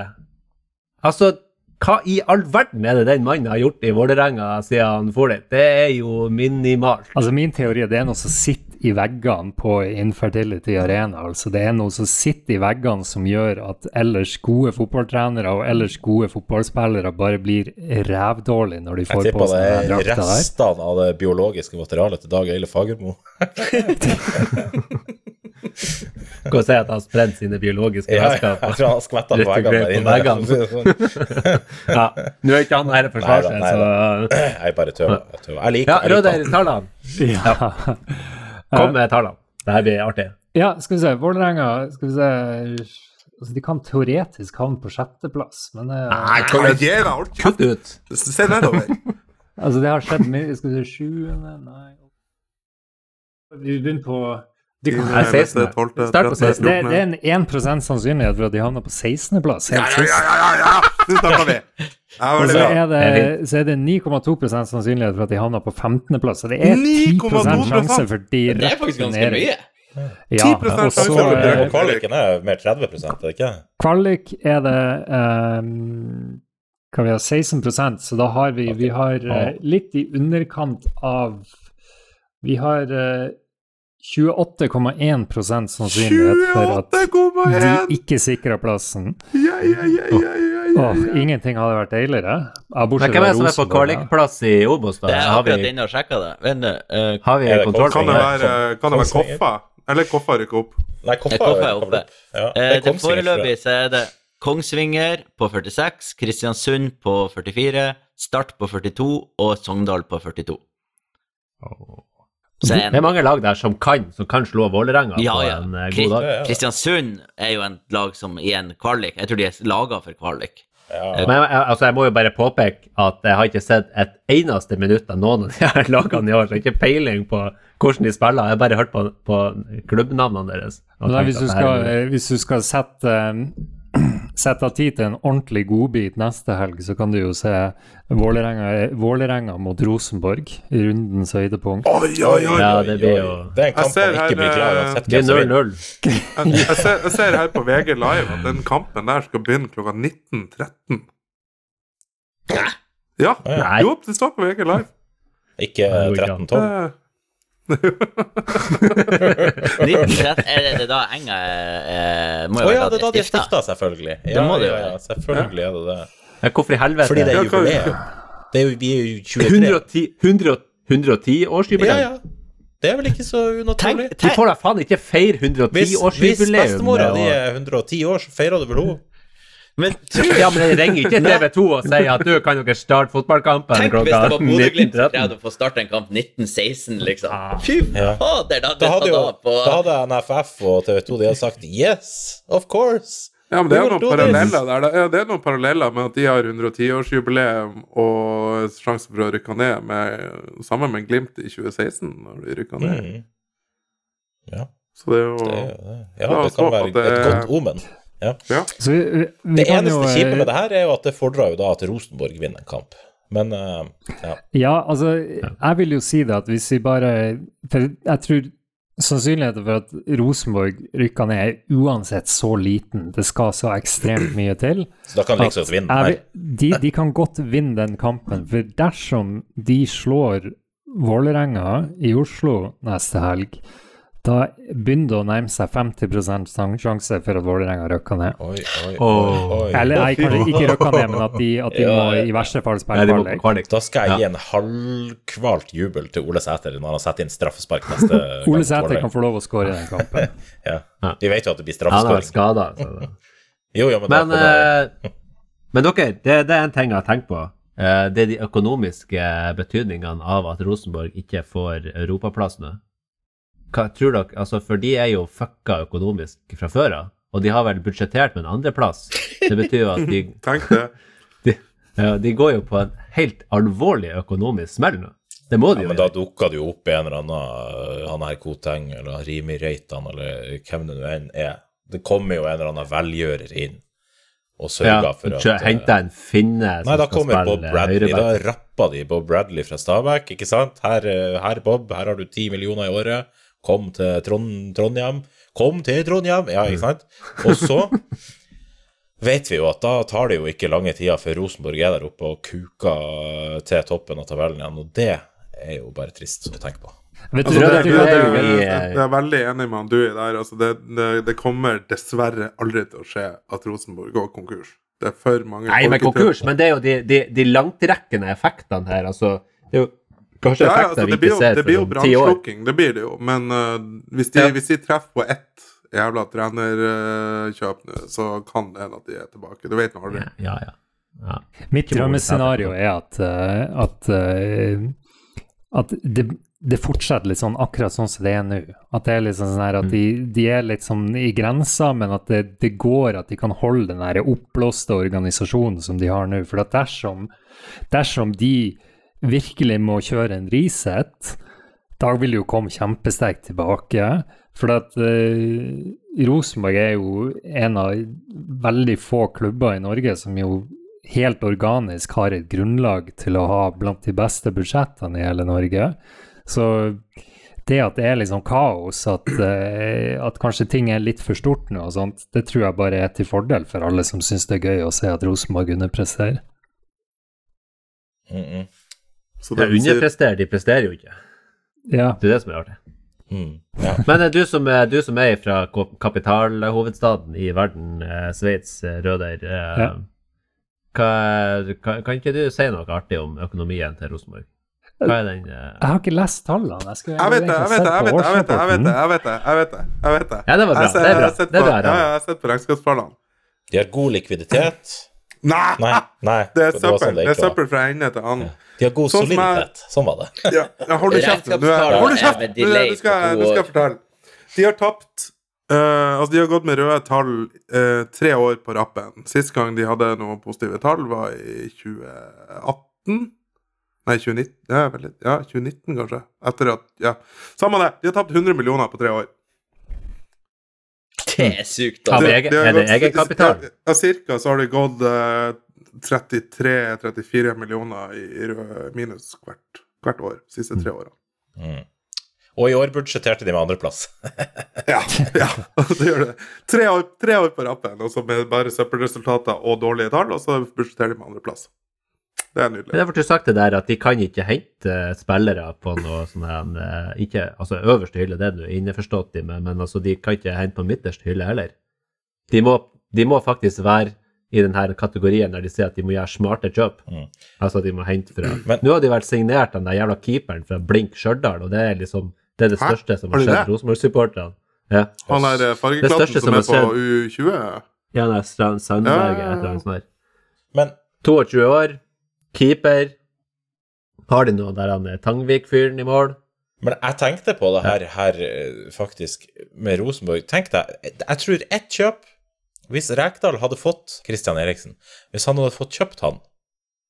S2: Altså, hva i all verden er det den mannen har gjort i Vålerenga siden han for dit? Det er jo minimalt.
S5: Altså Min teori er det er noe som sitter i veggene på Infertility Arena. altså Det er noe som sitter i veggene som gjør at ellers gode fotballtrenere og ellers gode fotballspillere bare blir rævdårlige når de får på
S3: tipper
S5: seg
S3: det
S5: den
S3: er
S5: drakta der.
S3: restene av det biologiske materialet til Dag Eile Fagermo.
S2: Kan si at han har spredd sine biologiske
S3: Ja,
S2: væsker.
S3: jeg tror han har skvetta på veggene der inne. sånn.
S2: Ja. Nå er ikke han her for forsvare
S3: Neida,
S2: seg, så
S3: Jeg bare tøver. Jeg, tøver. jeg liker
S2: Ja,
S3: jeg liker
S2: Røder, tallene.
S5: Ja.
S2: Kom med tallene. Det her blir artig.
S5: ja, skal vi se. Vålerenga skal vi se altså, De kan teoretisk havne på sjetteplass, men det,
S1: Nei, kan jeg gi alt?
S2: Kutt ut.
S1: Se nedover.
S5: altså, det har skjedd mye Skal vi se Sjuende Nei Vi begynner på de kan,
S2: være 16. Start på 16.
S5: det, det er en 1% sannsynlighet for at de havner på 16.-plass.
S1: Ja,
S5: Helt
S1: ja,
S5: sist.
S1: ja, ja, ja, ja. Nå snakker vi.
S5: Og så er det, så er det 9,2 sannsynlighet for at de havner på 15.-plass. Så det er 10
S1: 9,2%.
S5: sjanse for
S4: Det er faktisk ganske mye.
S5: Ja,
S1: 10%
S5: og så
S3: kvaliken er mer 30 er det ikke?
S5: kvalik er det um, Kan vi ha 16% så da har vi Vi har uh, litt i underkant av Vi har eh, 28,1 sannsynlighet for at de ikke sikrer plassen.
S1: Ja, ja, ja, ja, ja, ja.
S5: Åh, ingenting hadde vært deiligere.
S2: Men hvem er det som er på kvalikplass i Obos, da?
S4: Det er
S2: Har
S4: akkurat
S2: vi,
S4: inne og sjekka det. Men, eh,
S2: har vi
S3: Er det
S2: kontroll
S1: Kan det være, kan det være Koffa? Eller Koffa rykker opp?
S3: Nei, Koffa
S4: Koffa er oppe.
S3: Ja,
S4: eh,
S3: det er Kongsvinger,
S4: Foreløpig så er det Kongsvinger på 46, Kristiansund på 44, Start på 42 og Sogndal på 42. Så
S2: Det er mange lag der som kan, som kan slå Vålerenga
S4: ja,
S2: på en eh,
S4: Kri-
S2: god dag.
S3: Ja, ja.
S4: Kristiansund er jo en lag som i en kvalik Jeg tror de er laga for kvalik.
S3: Ja,
S2: Men jeg, altså, jeg må jo bare påpeke at jeg har ikke sett et eneste minutt av noen av de her lagene i år, så jeg har ikke peiling på hvordan de spiller. Jeg har bare hørt på, på klubbnavnene deres.
S5: Nei, hvis, du skal,
S2: er-
S5: hvis du skal sette, sette av tid til en ordentlig godbit neste helg, så kan du jo se Vålerenga, Vålerenga mot Rosenborg i rundens høydepunkt.
S1: Oi, oi, oi!
S2: Ja, det blir jo
S3: Det er en kamp man ikke
S1: her,
S3: blir klar
S1: eh,
S3: uansett
S2: Det
S3: hvem som
S2: er
S3: vinner.
S2: 0-0.
S1: Jeg, jeg, ser, jeg ser her på VG Live at den kampen der skal begynne klokka 19.13. Ja.
S2: Nei.
S1: Jo, det står på VG Live.
S3: Ikke
S2: Nei, det går ikke an.
S3: 13-12.
S1: Eh,
S4: 1930, er det, det da Enga eh, må
S3: Å
S4: jo
S3: ja, det er da de
S4: stifta.
S3: selvfølgelig.
S4: Det
S3: Ja,
S4: må det jo
S3: ja, ja, selvfølgelig er det det.
S2: Ja, Hvorfor i helvete?
S3: Fordi det er jubileum. Det er jo, vi er jo 23.
S2: 110, 100, 110 årsjubileum?
S3: Ja, ja. Det er vel ikke så unaturlig?
S4: Tenk,
S2: Du
S4: tenk,
S2: får da faen ikke feire
S3: Hvis, hvis
S2: 110-årsjubileum.
S3: bestemora di er 110 år, så feirer du vel henne?
S4: Men tror
S2: Ja, men det ringer ikke TV 2 og sier at du kan dere starte fotballkampen
S4: Tenk hvis det var Bodø-Glimt som
S2: 19.13.
S4: prøvde å få starte en kamp 1916, liksom.
S2: Ah.
S4: Fy
S3: Ja.
S4: fader, da
S3: Da hadde, jo,
S4: på
S3: da hadde NFF og TV 2 de hadde sagt yes, of course.
S1: Ja, men det er noen paralleller der. Ja, det er noen paralleller med at de har 110-årsjubileum og sjanse for å rykke ned med, sammen med Glimt i 2016, når de rykka ned.
S3: Mm. Ja,
S1: Så det er jo
S3: det, ja, det kan være
S1: det
S3: et godt omen.
S1: Ja.
S5: Så vi, vi, vi
S3: Det
S5: kan
S3: eneste
S5: jo,
S3: kjipe
S5: eh,
S3: med det her er jo at det fordrer jo da at Rosenborg vinner en kamp. Men uh, ja.
S5: Ja, altså, jeg vil jo si det at hvis vi bare For jeg tror sannsynligheten for at Rosenborg rykker ned er uansett så liten. Det skal så ekstremt mye til.
S3: Så da kan de liksom vinne
S5: Jeg
S3: her.
S5: de, de kan godt vinne den kampen, for dersom de slår Vålerenga i Oslo neste helg, da begynner det å nærme seg 50 sjanse for at Vålerenga rykker ned.
S3: Oi, oi, oi, oi.
S5: Eller nei, kanskje ikke rykker ned, men at de, at de
S4: Ja,
S5: må i verste fall spille kvalik.
S2: kvalik.
S3: Da skal jeg gi en halvkvalt jubel til Ole Sæter når han setter inn straffespark neste gang.
S5: Ole Sæter kan få lov å skåre i den kampen.
S3: Ja. Vi vet jo at det blir
S2: Han har
S3: straffeskåring.
S2: skada.
S3: Jo, jo, men,
S2: Men,
S3: det-
S2: eh, men dere, det, det er en ting jeg har tenkt på. Eh, det er de økonomiske betydningene av at Rosenborg ikke får europaplass nå. Hva tror dere? Altså, for de er jo fucka økonomisk fra før av. Og de har vel budsjettert med en andreplass. Det betyr jo at de,
S1: Tenk det.
S2: de, ja, de går jo på en helt alvorlig økonomisk smell nå. Det må de
S3: ja,
S2: jo
S3: men da
S2: dukker
S3: dukka det jo opp en eller annen uh, Han her Koteng eller Rimi Reitan eller hvem det nå enn er. Det kommer jo en eller annen velgjører inn og sørger
S2: Ja,
S3: for at
S2: Henta en finne
S3: Nei, da
S2: skal
S3: kommer Bob
S2: spille
S3: Bradley. Da rappa de Bob Bradley fra Stabæk, ikke sant? Her, uh, her, Bob, her har du ti millioner i året. Kom til Trond Trondheim. Kom til Trondheim! Ja, ikke sant? Og så vet vi jo at da tar det jo ikke lange tida før Rosenborg er der oppe og kuker til toppen av tabellen igjen, og det er jo bare trist å tenke på.
S5: Du,
S1: Altså, det, det, det,
S2: er
S1: det, jeg er veldig enig med han du i der. Altså, det, det, det kommer dessverre aldri til å skje at Rosenborg går konkurs. Det er for mange
S2: Nei, men konkurs, men det er jo de, de, de langtrekkende effektene her. Altså, det er jo kanskje
S1: ja, ja, altså,
S2: vi ikke
S1: jo,
S2: ser
S1: det blir jo
S2: for om ti år.
S1: brannslukking, det blir det jo. Men uh, hvis, de,
S2: Ja.
S1: hvis de treffer på ett jævla trenerkjøp nå, så kan det hende at de er tilbake. Du vet nå aldri.
S2: Ja, ja. ja.
S5: Mitt drømmescenario er at, uh, at, eh, at det, det fortsetter litt sånn akkurat sånn som det er nå. At det er litt sånn her at de, de er litt sånn i grensa, men at det, det går at de kan holde den der oppblåste organisasjonen som de har nå. For at dersom, dersom de virkelig må kjøre en reset, da vil jo komme kjempesterkt tilbake. For at eh, Rosenborg er jo en av veldig få klubber i Norge som jo helt organisk har et grunnlag til å ha blant de beste budsjettene i hele Norge. Så det at det er liksom kaos, at, eh, at kanskje ting er litt for stort nå og sånt, det tror jeg bare er til fordel for alle som syns det er gøy å se at Rosenborg underpresterer.
S3: Mm -mm.
S1: Så
S2: De underpresterer, de presterer jo ikke.
S5: Ja.
S2: Det er det som er artig.
S3: Mm. Ja.
S2: Men eh, du som, du som er fra kapitalhovedstaden i verden, eh, Sveits, eh, Røder, eh,
S5: Ja.
S2: hva, kan, kan ikke du si noe artig om økonomien til Rosenborg? Hva er den eh,
S5: Jeg har ikke lest tallene. Jeg,
S1: vet det, jeg vet det, jeg vet det, jeg vet det, jeg vet det, jeg vet det, jeg vet det, jeg vet det.
S2: Ja, det var bra.
S1: Jeg ser-
S2: Det er bra.
S1: Jeg har sett på- Ja, ja, på regnskapstallene.
S3: De har god likviditet.
S1: Nei!
S3: Nei, nei.
S1: Det er søppel.
S3: sånn
S1: søppel fra ende til annen.
S3: De har god
S1: Sånn
S3: soliditet. Sånn var det.
S1: Ja, ja, hold du kjeft. Du er- Hold
S4: er
S1: kjeft! Nå skal, jeg- skal fortelle. De har tapt Uh, Altså, de har gått med røde tall uh, tre år på rappen. Sist gang de hadde noen positive tall, var i 2018. Nei, 2019. Ja, vel ja 2019, kanskje. Etter at Ja. Samme det. De har tapt 100 millioner på tre år.
S4: Det er sykt,
S2: Da.
S4: Det,
S2: egen-
S1: har
S2: er det
S1: gått-
S2: egenkapital?
S1: Ja, cirka så har det gått eh, 33-34 millioner i, i minus hvert, hvert år. Siste tre årene.
S3: Mm. Og i år budsjetterte de med andreplass.
S1: Ja, ja, det gjør det. Tre år, tre år på rappen, og så med bare søppelresultater og dårlige tall, og så budsjetterer de med andreplass. Det er
S2: Men
S1: nydelig.
S2: det du sagt det der at de kan ikke hente eh, spillere på noe sånn her, eh, ikke, Altså øverste hylle, det er du innforstått i, men, men altså, de kan ikke hente på midterste hylle heller. De må, de må faktisk være i denne kategorien der de sier at de må gjøre smarte kjøp.
S3: Mm.
S2: Altså de må hente fra
S3: Men-
S2: Nå har de vært signert den der jævla keeperen fra Blink Stjørdal, og det er liksom det er det
S1: Hæ?
S2: største som
S1: Har
S2: skjedd? Rosenborg-supporterne. Ja.
S1: Han er eh, fargeklatten som er på U20.
S2: Janne Strand Sandberg,
S1: Ja.
S2: et eller annet sånt.
S3: Men
S2: 22 år, keeper. Har de noe der han er Tangvik-fyren i mål?
S3: Men jeg tenkte på det her, her eh, faktisk, med Rosenborg. Tenk deg, jeg tror ett kjøp Hvis Rekdal hadde fått Christian Eriksen, hvis han hadde fått kjøpt han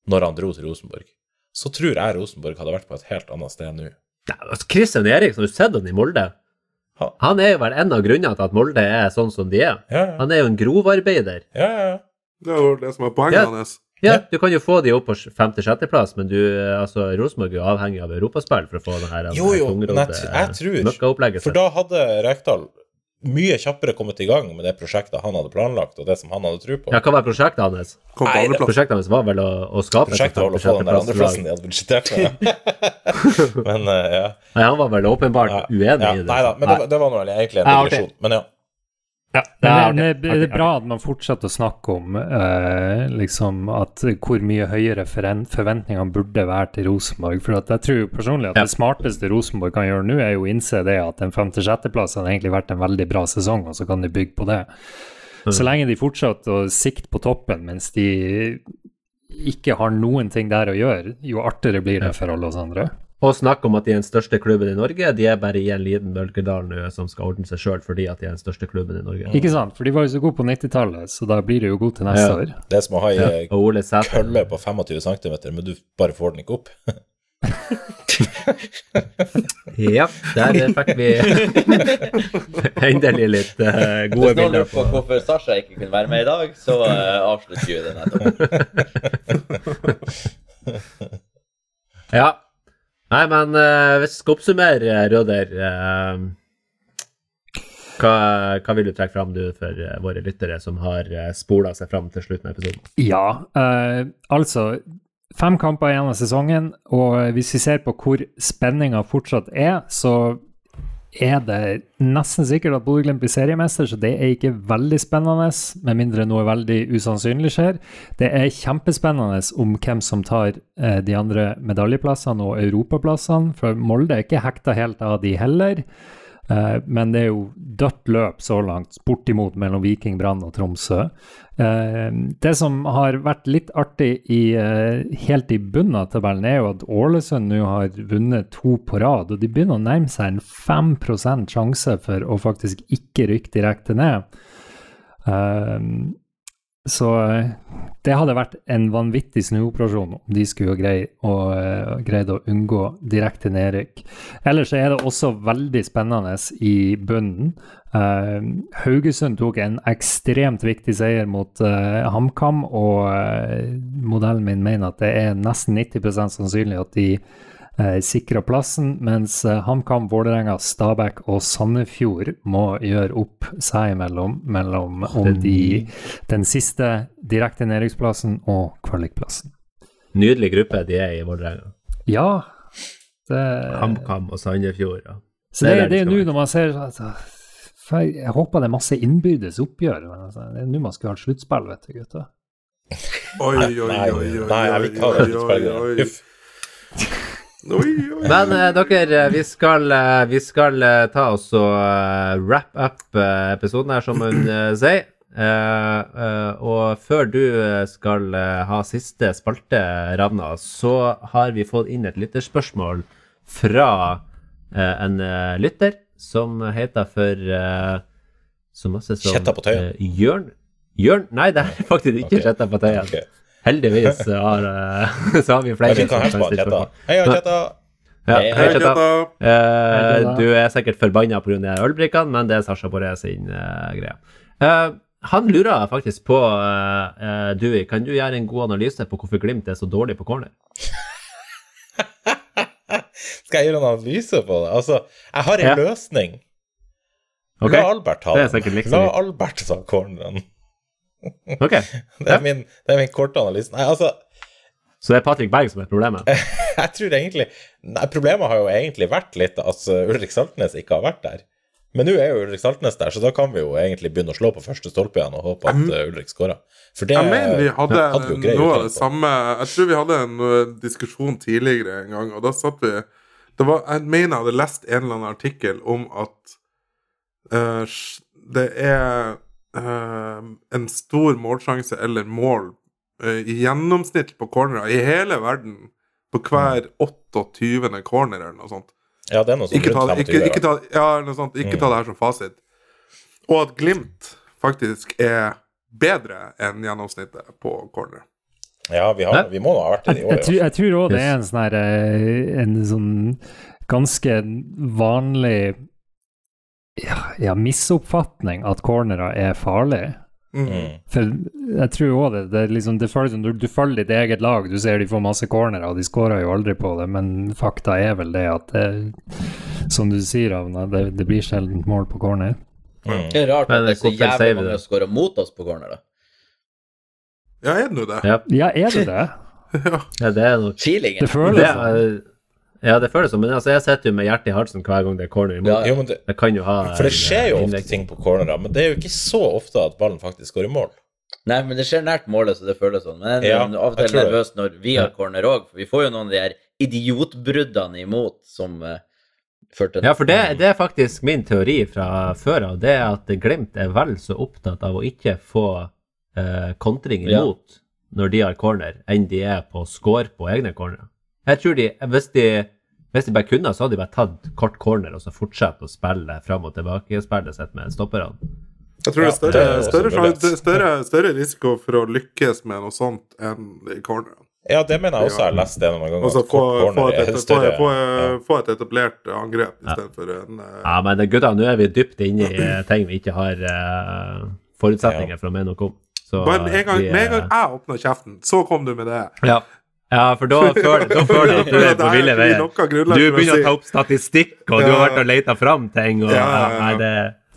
S3: når han dro til Rosenborg, så tror jeg Rosenborg hadde vært på et helt annet sted nå.
S2: Nei, altså, Christian Eriksen, har du sett han i Molde?
S3: Ha-
S2: Han er jo vel en av grunnene til at Molde er sånn som de er.
S3: Ja, ja,
S2: Han er jo en grovarbeider.
S3: ja. ja.
S1: Det er jo det som er poenget
S2: Ja.
S1: hans.
S2: Ja,
S3: Ja.
S2: du kan jo få de opp på femte-sjetteplass, men du, altså, Rosenborg er jo avhengig av europaspill for å få det her
S3: Jo, jo, men jeg,
S2: tungrodde
S3: jeg tror
S2: møkkaopplegget.
S3: For da hadde Rekdal mye kjappere kommet i gang med det prosjektet han hadde planlagt, og det som han hadde tro på.
S2: Ja, hva var prosjektet hans?
S3: Nei.
S2: Prosjektet hans var vel å, å skape et
S3: Prosjektet var å få den der andreplassen de hadde budsjettert med. men uh, ja.
S2: Nei, han var vel åpenbart
S3: Ja,
S2: uenig
S3: ja.
S2: i det.
S3: Nei da, men det, var- det var nå egentlig en digresjon. Men ja.
S2: Ja,
S5: det
S2: er,
S5: det, det,
S2: det
S5: er bra at man fortsetter å snakke om eh, liksom at hvor mye høyere forventningene burde være til Rosenborg. For jeg tror personlig at
S2: Ja.
S5: det smarteste Rosenborg kan gjøre nå, er jo å innse det at en femte-sjetteplass hadde egentlig vært en veldig bra sesong, og så kan de bygge på det. Så lenge de fortsetter å sikte på toppen mens de ikke har noen ting der å gjøre, jo artigere blir det for alle oss andre.
S2: Og snakk om at de er den største klubben i Norge. De er bare i en liten bølgedal nå som skal ordne seg sjøl fordi at de er den største klubben i Norge.
S5: Ikke sant? For de var jo så gode på 90-tallet, så da blir de jo gode til neste
S2: Ja.
S5: år.
S3: Det er som å ha ei
S2: Ja,
S3: kølle på 25 cm, men du bare får den ikke opp.
S2: Ja, der fikk vi endelig litt uh, gode
S4: Hvis noen
S2: bilder
S4: lurer på
S2: på
S4: hvorfor Sasha ikke kunne være med i dag, så uh, avslutter vi det nettopp.
S2: Ja. Nei, men uh, hvis vi skal oppsummere, eh, Røder uh, hva, hva vil du trekke fram du for uh, våre lyttere som har uh, spola seg fram til slutten av episoden?
S5: Ja, eh, altså Fem kamper igjen av sesongen, og hvis vi ser på hvor spenninga fortsatt er, så er det nesten sikkert at Bodø-Glimt blir seriemester, så det er ikke veldig spennende, med mindre noe veldig usannsynlig skjer. Det er kjempespennende om hvem som tar eh, de andre medaljeplassene og europaplassene, for Molde er ikke hekta helt av de heller. Eh, men det er jo dødt løp så langt, bortimot mellom Viking, Brann og Tromsø. Eh, det som har vært litt artig i, eh, helt i bunnen av tabellen, er jo at Ålesund nå har vunnet to på rad, og de begynner å nærme seg en 5% sjanse for å faktisk ikke rykke direkte ned. Eh, så eh, det hadde vært en vanvittig snuoperasjon om de skulle greie å, uh, greide å unngå direkte nedrykk. Ellers er det også veldig spennende i bunnen. Uh, Haugesund tok en ekstremt viktig seier mot uh, HamKam, og eh, modellen min mener at det er nesten 90 sannsynlig at de eh, sikrer plassen, mens eh, HamKam, Vålerenga, Stabæk og Sandefjord må gjøre opp seg imellom mellom om de, den siste direkte nedrykksplassen og kvalikplassen.
S2: Nydelig gruppe de er i Vålerenga.
S5: Ja, det
S2: HamKam og Sandefjord. Ja.
S5: Så det,
S2: Det er jo
S5: nå når man ser altså, jeg, jeg håper det er masse innbyrdes oppgjør. Men altså, det er nå man skulle ha et sluttspill, vet du, gutter.
S1: Oi, oi, oi, oi, oi,
S3: oi, oi, ha det utspillet.
S1: oi, oi. Oi, oi.
S2: Men eh, dere, eh, vi skal, eh, vi skal eh, ta oss og eh, wrap up eh, episoden her, som hun eh, sier. Eh, eh, og før du eh, skal eh, ha siste spalte, Ravna, så har vi fått inn et lytterspørsmål fra eh, en eh, lytter som heter for eh, så masse som
S3: Kjetta på tøyen.
S2: eh, Jørn Jørn? Nei, det er faktisk ikke
S3: Ok.
S2: Kjetta på tøyen.
S3: Ok.
S2: Heldigvis har, eh, så har vi flere. som kan stille
S3: Kjetta. Hei, Kjetta.
S2: Ja,
S4: Hei,
S2: hei,
S1: Hei,
S2: Kjetta.
S1: Kjetta.
S2: Eh, du er sikkert forbanna pga. ølbrikkene, men det er Sasha Boré sin eh, greie. Eh, han lurer faktisk på uh, uh, Dewey, kan du gjøre en god analyse på hvorfor Glimt er så dårlig på corner?
S3: Skal jeg gjøre en analyse på det? Altså, jeg har en
S2: Ja.
S3: løsning.
S2: Okay.
S3: La Albert ta
S2: er
S3: den.
S2: liksom
S3: La. Albert ta corneren.
S2: Ok.
S3: Det er min, det er min korte analyse. Nei, altså,
S2: Så det er Patrick Berg som er problemet?
S3: jeg tror egentlig Nei, problemet har jo egentlig vært litt at altså, Ulrik Saltnes ikke har vært der. Men nå er jo Ulrik Saltnes der, så da kan vi jo egentlig begynne å slå på første stolpe igjen og håpe at uh, Ulrik skårer. For det
S1: Jeg mener vi hadde,
S3: hadde vi jo grei
S1: noe av det samme Jeg tror vi hadde en uh, diskusjon tidligere en gang, og da satt vi det var, Jeg mener jeg hadde lest en eller annen artikkel om at uh, det er eh, en stor målsjanse eller mål eh, i gjennomsnitt på cornerer i hele verden på hver 28. corner eller noe sånt.
S3: Ja, det er noe sånt
S1: Ikke ta, ikke, ikke ta, ja, noe sånt, ikke ta det her som fasit. Og at Glimt faktisk er bedre enn gjennomsnittet på corner.
S3: Ja, vi, har, vi må da ha vært det i år.
S5: Jeg, tror-
S3: ja.
S5: jeg tror òg det er en sånn her eh, En sånn ganske vanlig ja, ja, misoppfatning at cornerer er farlig.
S1: Mm.
S5: For jeg tror òg det. Det, er liksom, det føles som du, du følger ditt eget lag. Du ser de får masse cornerer, og de skårer jo aldri på det, men fakta er vel det at det, som du sier, Ravna, det, det blir sjelden mål på corner.
S3: Mm.
S4: Det er rart
S2: Men
S4: at det er så jævlig mange som skårer mot oss på corner, da.
S1: Ja, er det nå det?
S2: Ja,
S5: Ja, er det det?
S2: ja det er nok
S5: Det føles
S2: det,
S5: sånn.
S2: Ja, det føles sånn, men altså, jeg sitter jo med hjertet i halsen hver gang det er corner.
S4: Ja,
S3: Jo, men det,
S2: Jeg kan jo ha
S3: for det skjer jo
S2: eh,
S3: ofte ting på cornerer, men det er jo ikke så ofte at ballen faktisk går i mål.
S4: Nei, men det skjer nært målet, så det føles sånn. Men jeg er
S3: Ja,
S4: av og til nervøs når vi har corner òg, for vi får jo noen av de her idiotbruddene imot som uh, førte
S2: Ja, for det, det er faktisk min teori fra før av. Det er at Glimt er vel så opptatt av å ikke få uh, kontring
S4: Ja.
S2: imot når de har corner, enn de er på å score på egne corner. Jeg tror de, hvis de hvis de bare kunne, så hadde de bare tatt kort corner og så fortsatt å spille fram og tilbake og spille sitt med stopperne.
S1: Jeg tror
S3: Ja,
S1: det er større,
S3: det er
S1: større, større, større risiko for å lykkes med noe sånt enn i corneren.
S3: Ja, det mener jeg også. Jeg har lest det noen ganger.
S1: Altså få, få, et,
S3: større.
S1: få,
S3: Ja.
S1: få et etablert angrep istedenfor en uh...
S2: Ja, men gutta, nå er vi dypt inne i ting vi ikke har uh, forutsetninger for å mene noe om. Så
S1: Bare en gang,
S2: vi,
S1: med en gang jeg åpna kjeften, så kom du med det.
S2: Ja. Ja, for da føler da føler jeg at du er på ville veier. Du begynner å ta opp statistikk, og du har vært og leta fram ting, og
S1: Ja, ja, ja.
S2: Nei, det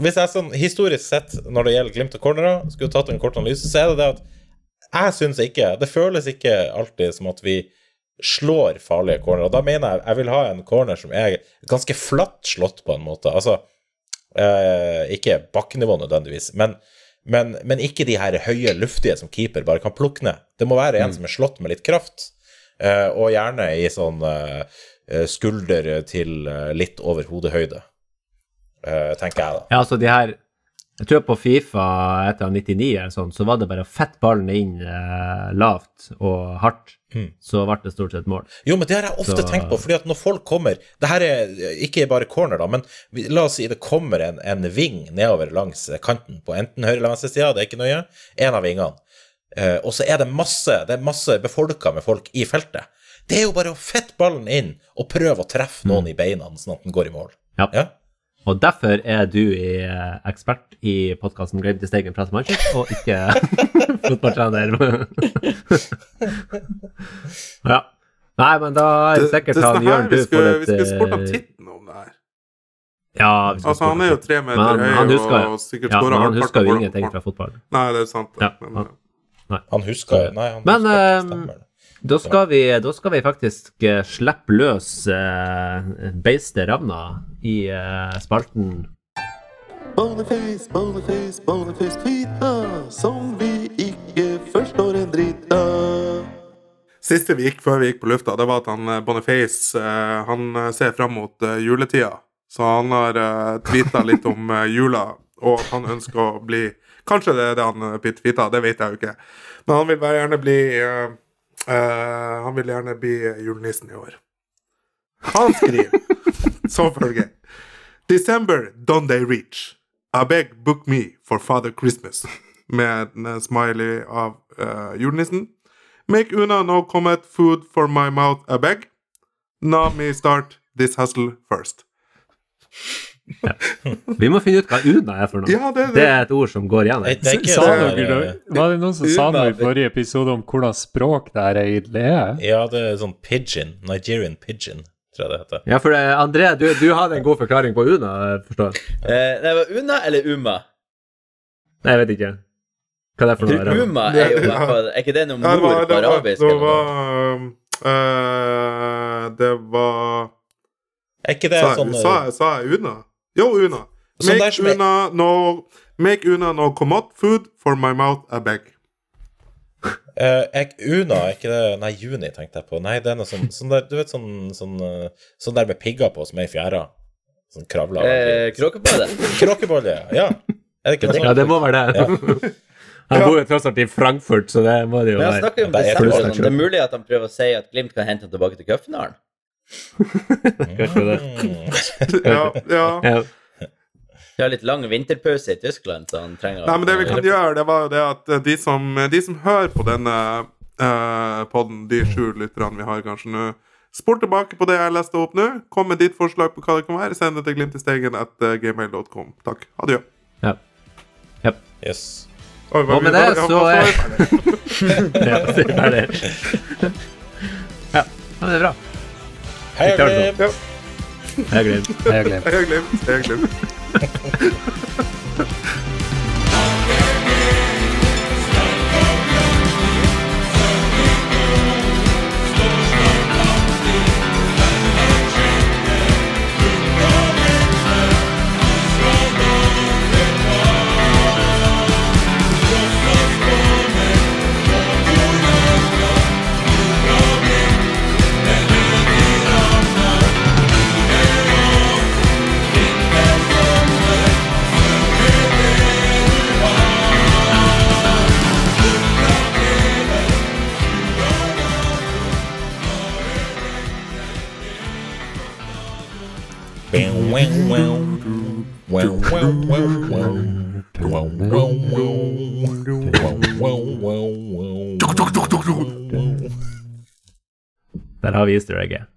S3: Hvis jeg sånn historisk sett, når det gjelder Glimt og cornerer, skulle tatt en kort analyse, så er det det at jeg syns ikke Det føles ikke alltid som at vi slår farlige cornerer. Da mener jeg jeg vil ha en corner som er ganske flatt slått, på en måte. Altså eh, ikke bakkenivå nødvendigvis, men, men, men ikke de her høye, luftige som keeper bare kan plukke ned. Det må være en som er slått med litt kraft, og gjerne i sånn eh, eh, skulder til eh, litt over hodehøyde, eh, tenker jeg da.
S2: Ja, altså de her Jeg tror på Fifa etter 99 eller sånn, så var det bare å fette ballen inn eh, lavt og hardt,
S3: Mm.
S2: så ble det stort sett mål.
S3: Jo, men det har jeg ofte
S2: Så-
S3: tenkt på, fordi at når folk kommer Det her er ikke bare corner, da, men la oss si det kommer en, en ving nedover langs kanten på enten høyre eller venstre side, det er ikke nøye, en av vingene, eh, og så er det masse det er masse befolka med folk i feltet. Det er jo bare å fette ballen inn og prøve å treffe noen i beina, sånn at den går i mål.
S2: Ja.
S3: Ja?
S2: Og derfor er du i, eh, ekspert i podkasten 'Glem til Steigen prater Manchester, og ikke fotballtrener. ja. Nei, men da er det sikkert
S1: det
S2: han Jørn
S1: vi
S2: du får
S1: et vi skulle spurt om
S2: eh,
S1: titten om det her.
S2: Ja, vi skal
S1: Altså, han er jo tre meter høy
S2: han
S1: og sikkert
S2: ja,
S1: skårer
S2: men han husker jo ingenting fra fotball.
S1: Nei, det er sant. det.
S2: Ja,
S1: Men,
S2: han-
S1: eh,
S3: Han husker Nei, han
S2: Men,
S3: husker
S2: eh,
S3: det.
S2: Da skal vi, da skal vi faktisk eh, slippe løs uh, beistet Ravna i eh, spalten
S7: Boniface, Boniface, Boniface tweeta som vi ikke forstår en dritt av.
S1: Siste vi gikk før vi gikk på lufta, det var at han eh, Boniface eh, han eh, ser fram mot eh, juletida. Så han har uh, tweeta litt om eh, jula, og at han ønsker å bli Kanskje det er det han uh, Fita, det vet jeg jo ikke. Men han vil bare gjerne bli uh, uh, Han vil gjerne bli julenissen i år. Han skriver som følger December don't they reach. I beg book me for Father Christmas. Med en eh, smiley av uh, julenissen. Make Una no comment food for my mouth a beg. Now me start this hustle first.
S2: Vi må finne ut hva Una er for noe.
S1: Ja, det,
S2: Det
S1: det.
S2: er et ord som går igjen.
S3: Det, det
S5: Sa
S3: det
S5: dere
S3: der.
S5: Var det noen som sa noe i forrige episode om hvordan språk det her egentlig er?
S3: Ja, det er sånn pidgin. Nigerian pidgin, tror jeg det heter.
S2: Ja, for eh, André, du, du hadde en god forklaring på Una, jeg forstår
S4: Eh, det var Una eller Uma?
S2: Nei, jeg vet ikke. Hva det er for noe?
S4: Uma er jo Er ikke det noe
S1: det
S4: mor
S1: var,
S4: på
S1: det var,
S4: arabisk?
S1: det
S4: eller noe?
S1: var eh, Det var
S3: Er ikke det
S1: Sa,
S3: sånn
S1: sa, sa jeg Una? Jo, Una.
S3: Sånn
S1: Make Una no Make Una no commot food for my mouth a beg.
S3: Uh, jeg, Una, er ikke det Nei, juni tenkte jeg på. Nei, det er noe sånn, sånn der, Du vet sånn, sånn, eh, sånn der med pigger på som er i fjæra? Sånn kravla
S4: Eh, Kråkebolle?
S3: Kråkebolle, ja. Er det ikke det?
S2: Ja, det må være det. Han bor jo tross alt i Frankfurt, så det må det jo
S4: Men han
S2: være.
S4: snakker jo om
S3: Det er
S4: sånn. Det er mulig at han prøver å si at Glimt kan hente ham tilbake til cupfinalen.
S2: Kanskje det.
S1: Ja, ja.
S2: Ja.
S4: De har litt lang vinterpause i Tyskland, så han trenger
S1: Nei, men det vi kan gjøre, det var jo det at eh, de som, de som hører på denne uh, podden, de sju lytterne vi har kanskje nå, spol tilbake på det jeg leste opp nå. Kom med ditt forslag på hva det kan være. Send det til glimtistegen.gmail.com. Takk. Adjø.
S2: Ja.
S3: Yes.
S1: Oi,
S2: Og med det
S1: det
S2: så ja, det er. Ja, det er bra.
S3: Hei,
S2: og
S3: glem.
S1: Ja,
S2: Jeg gleder
S5: Jeg har glemt.
S1: Hei og glemt. Jeg
S2: Der har vi easter egget.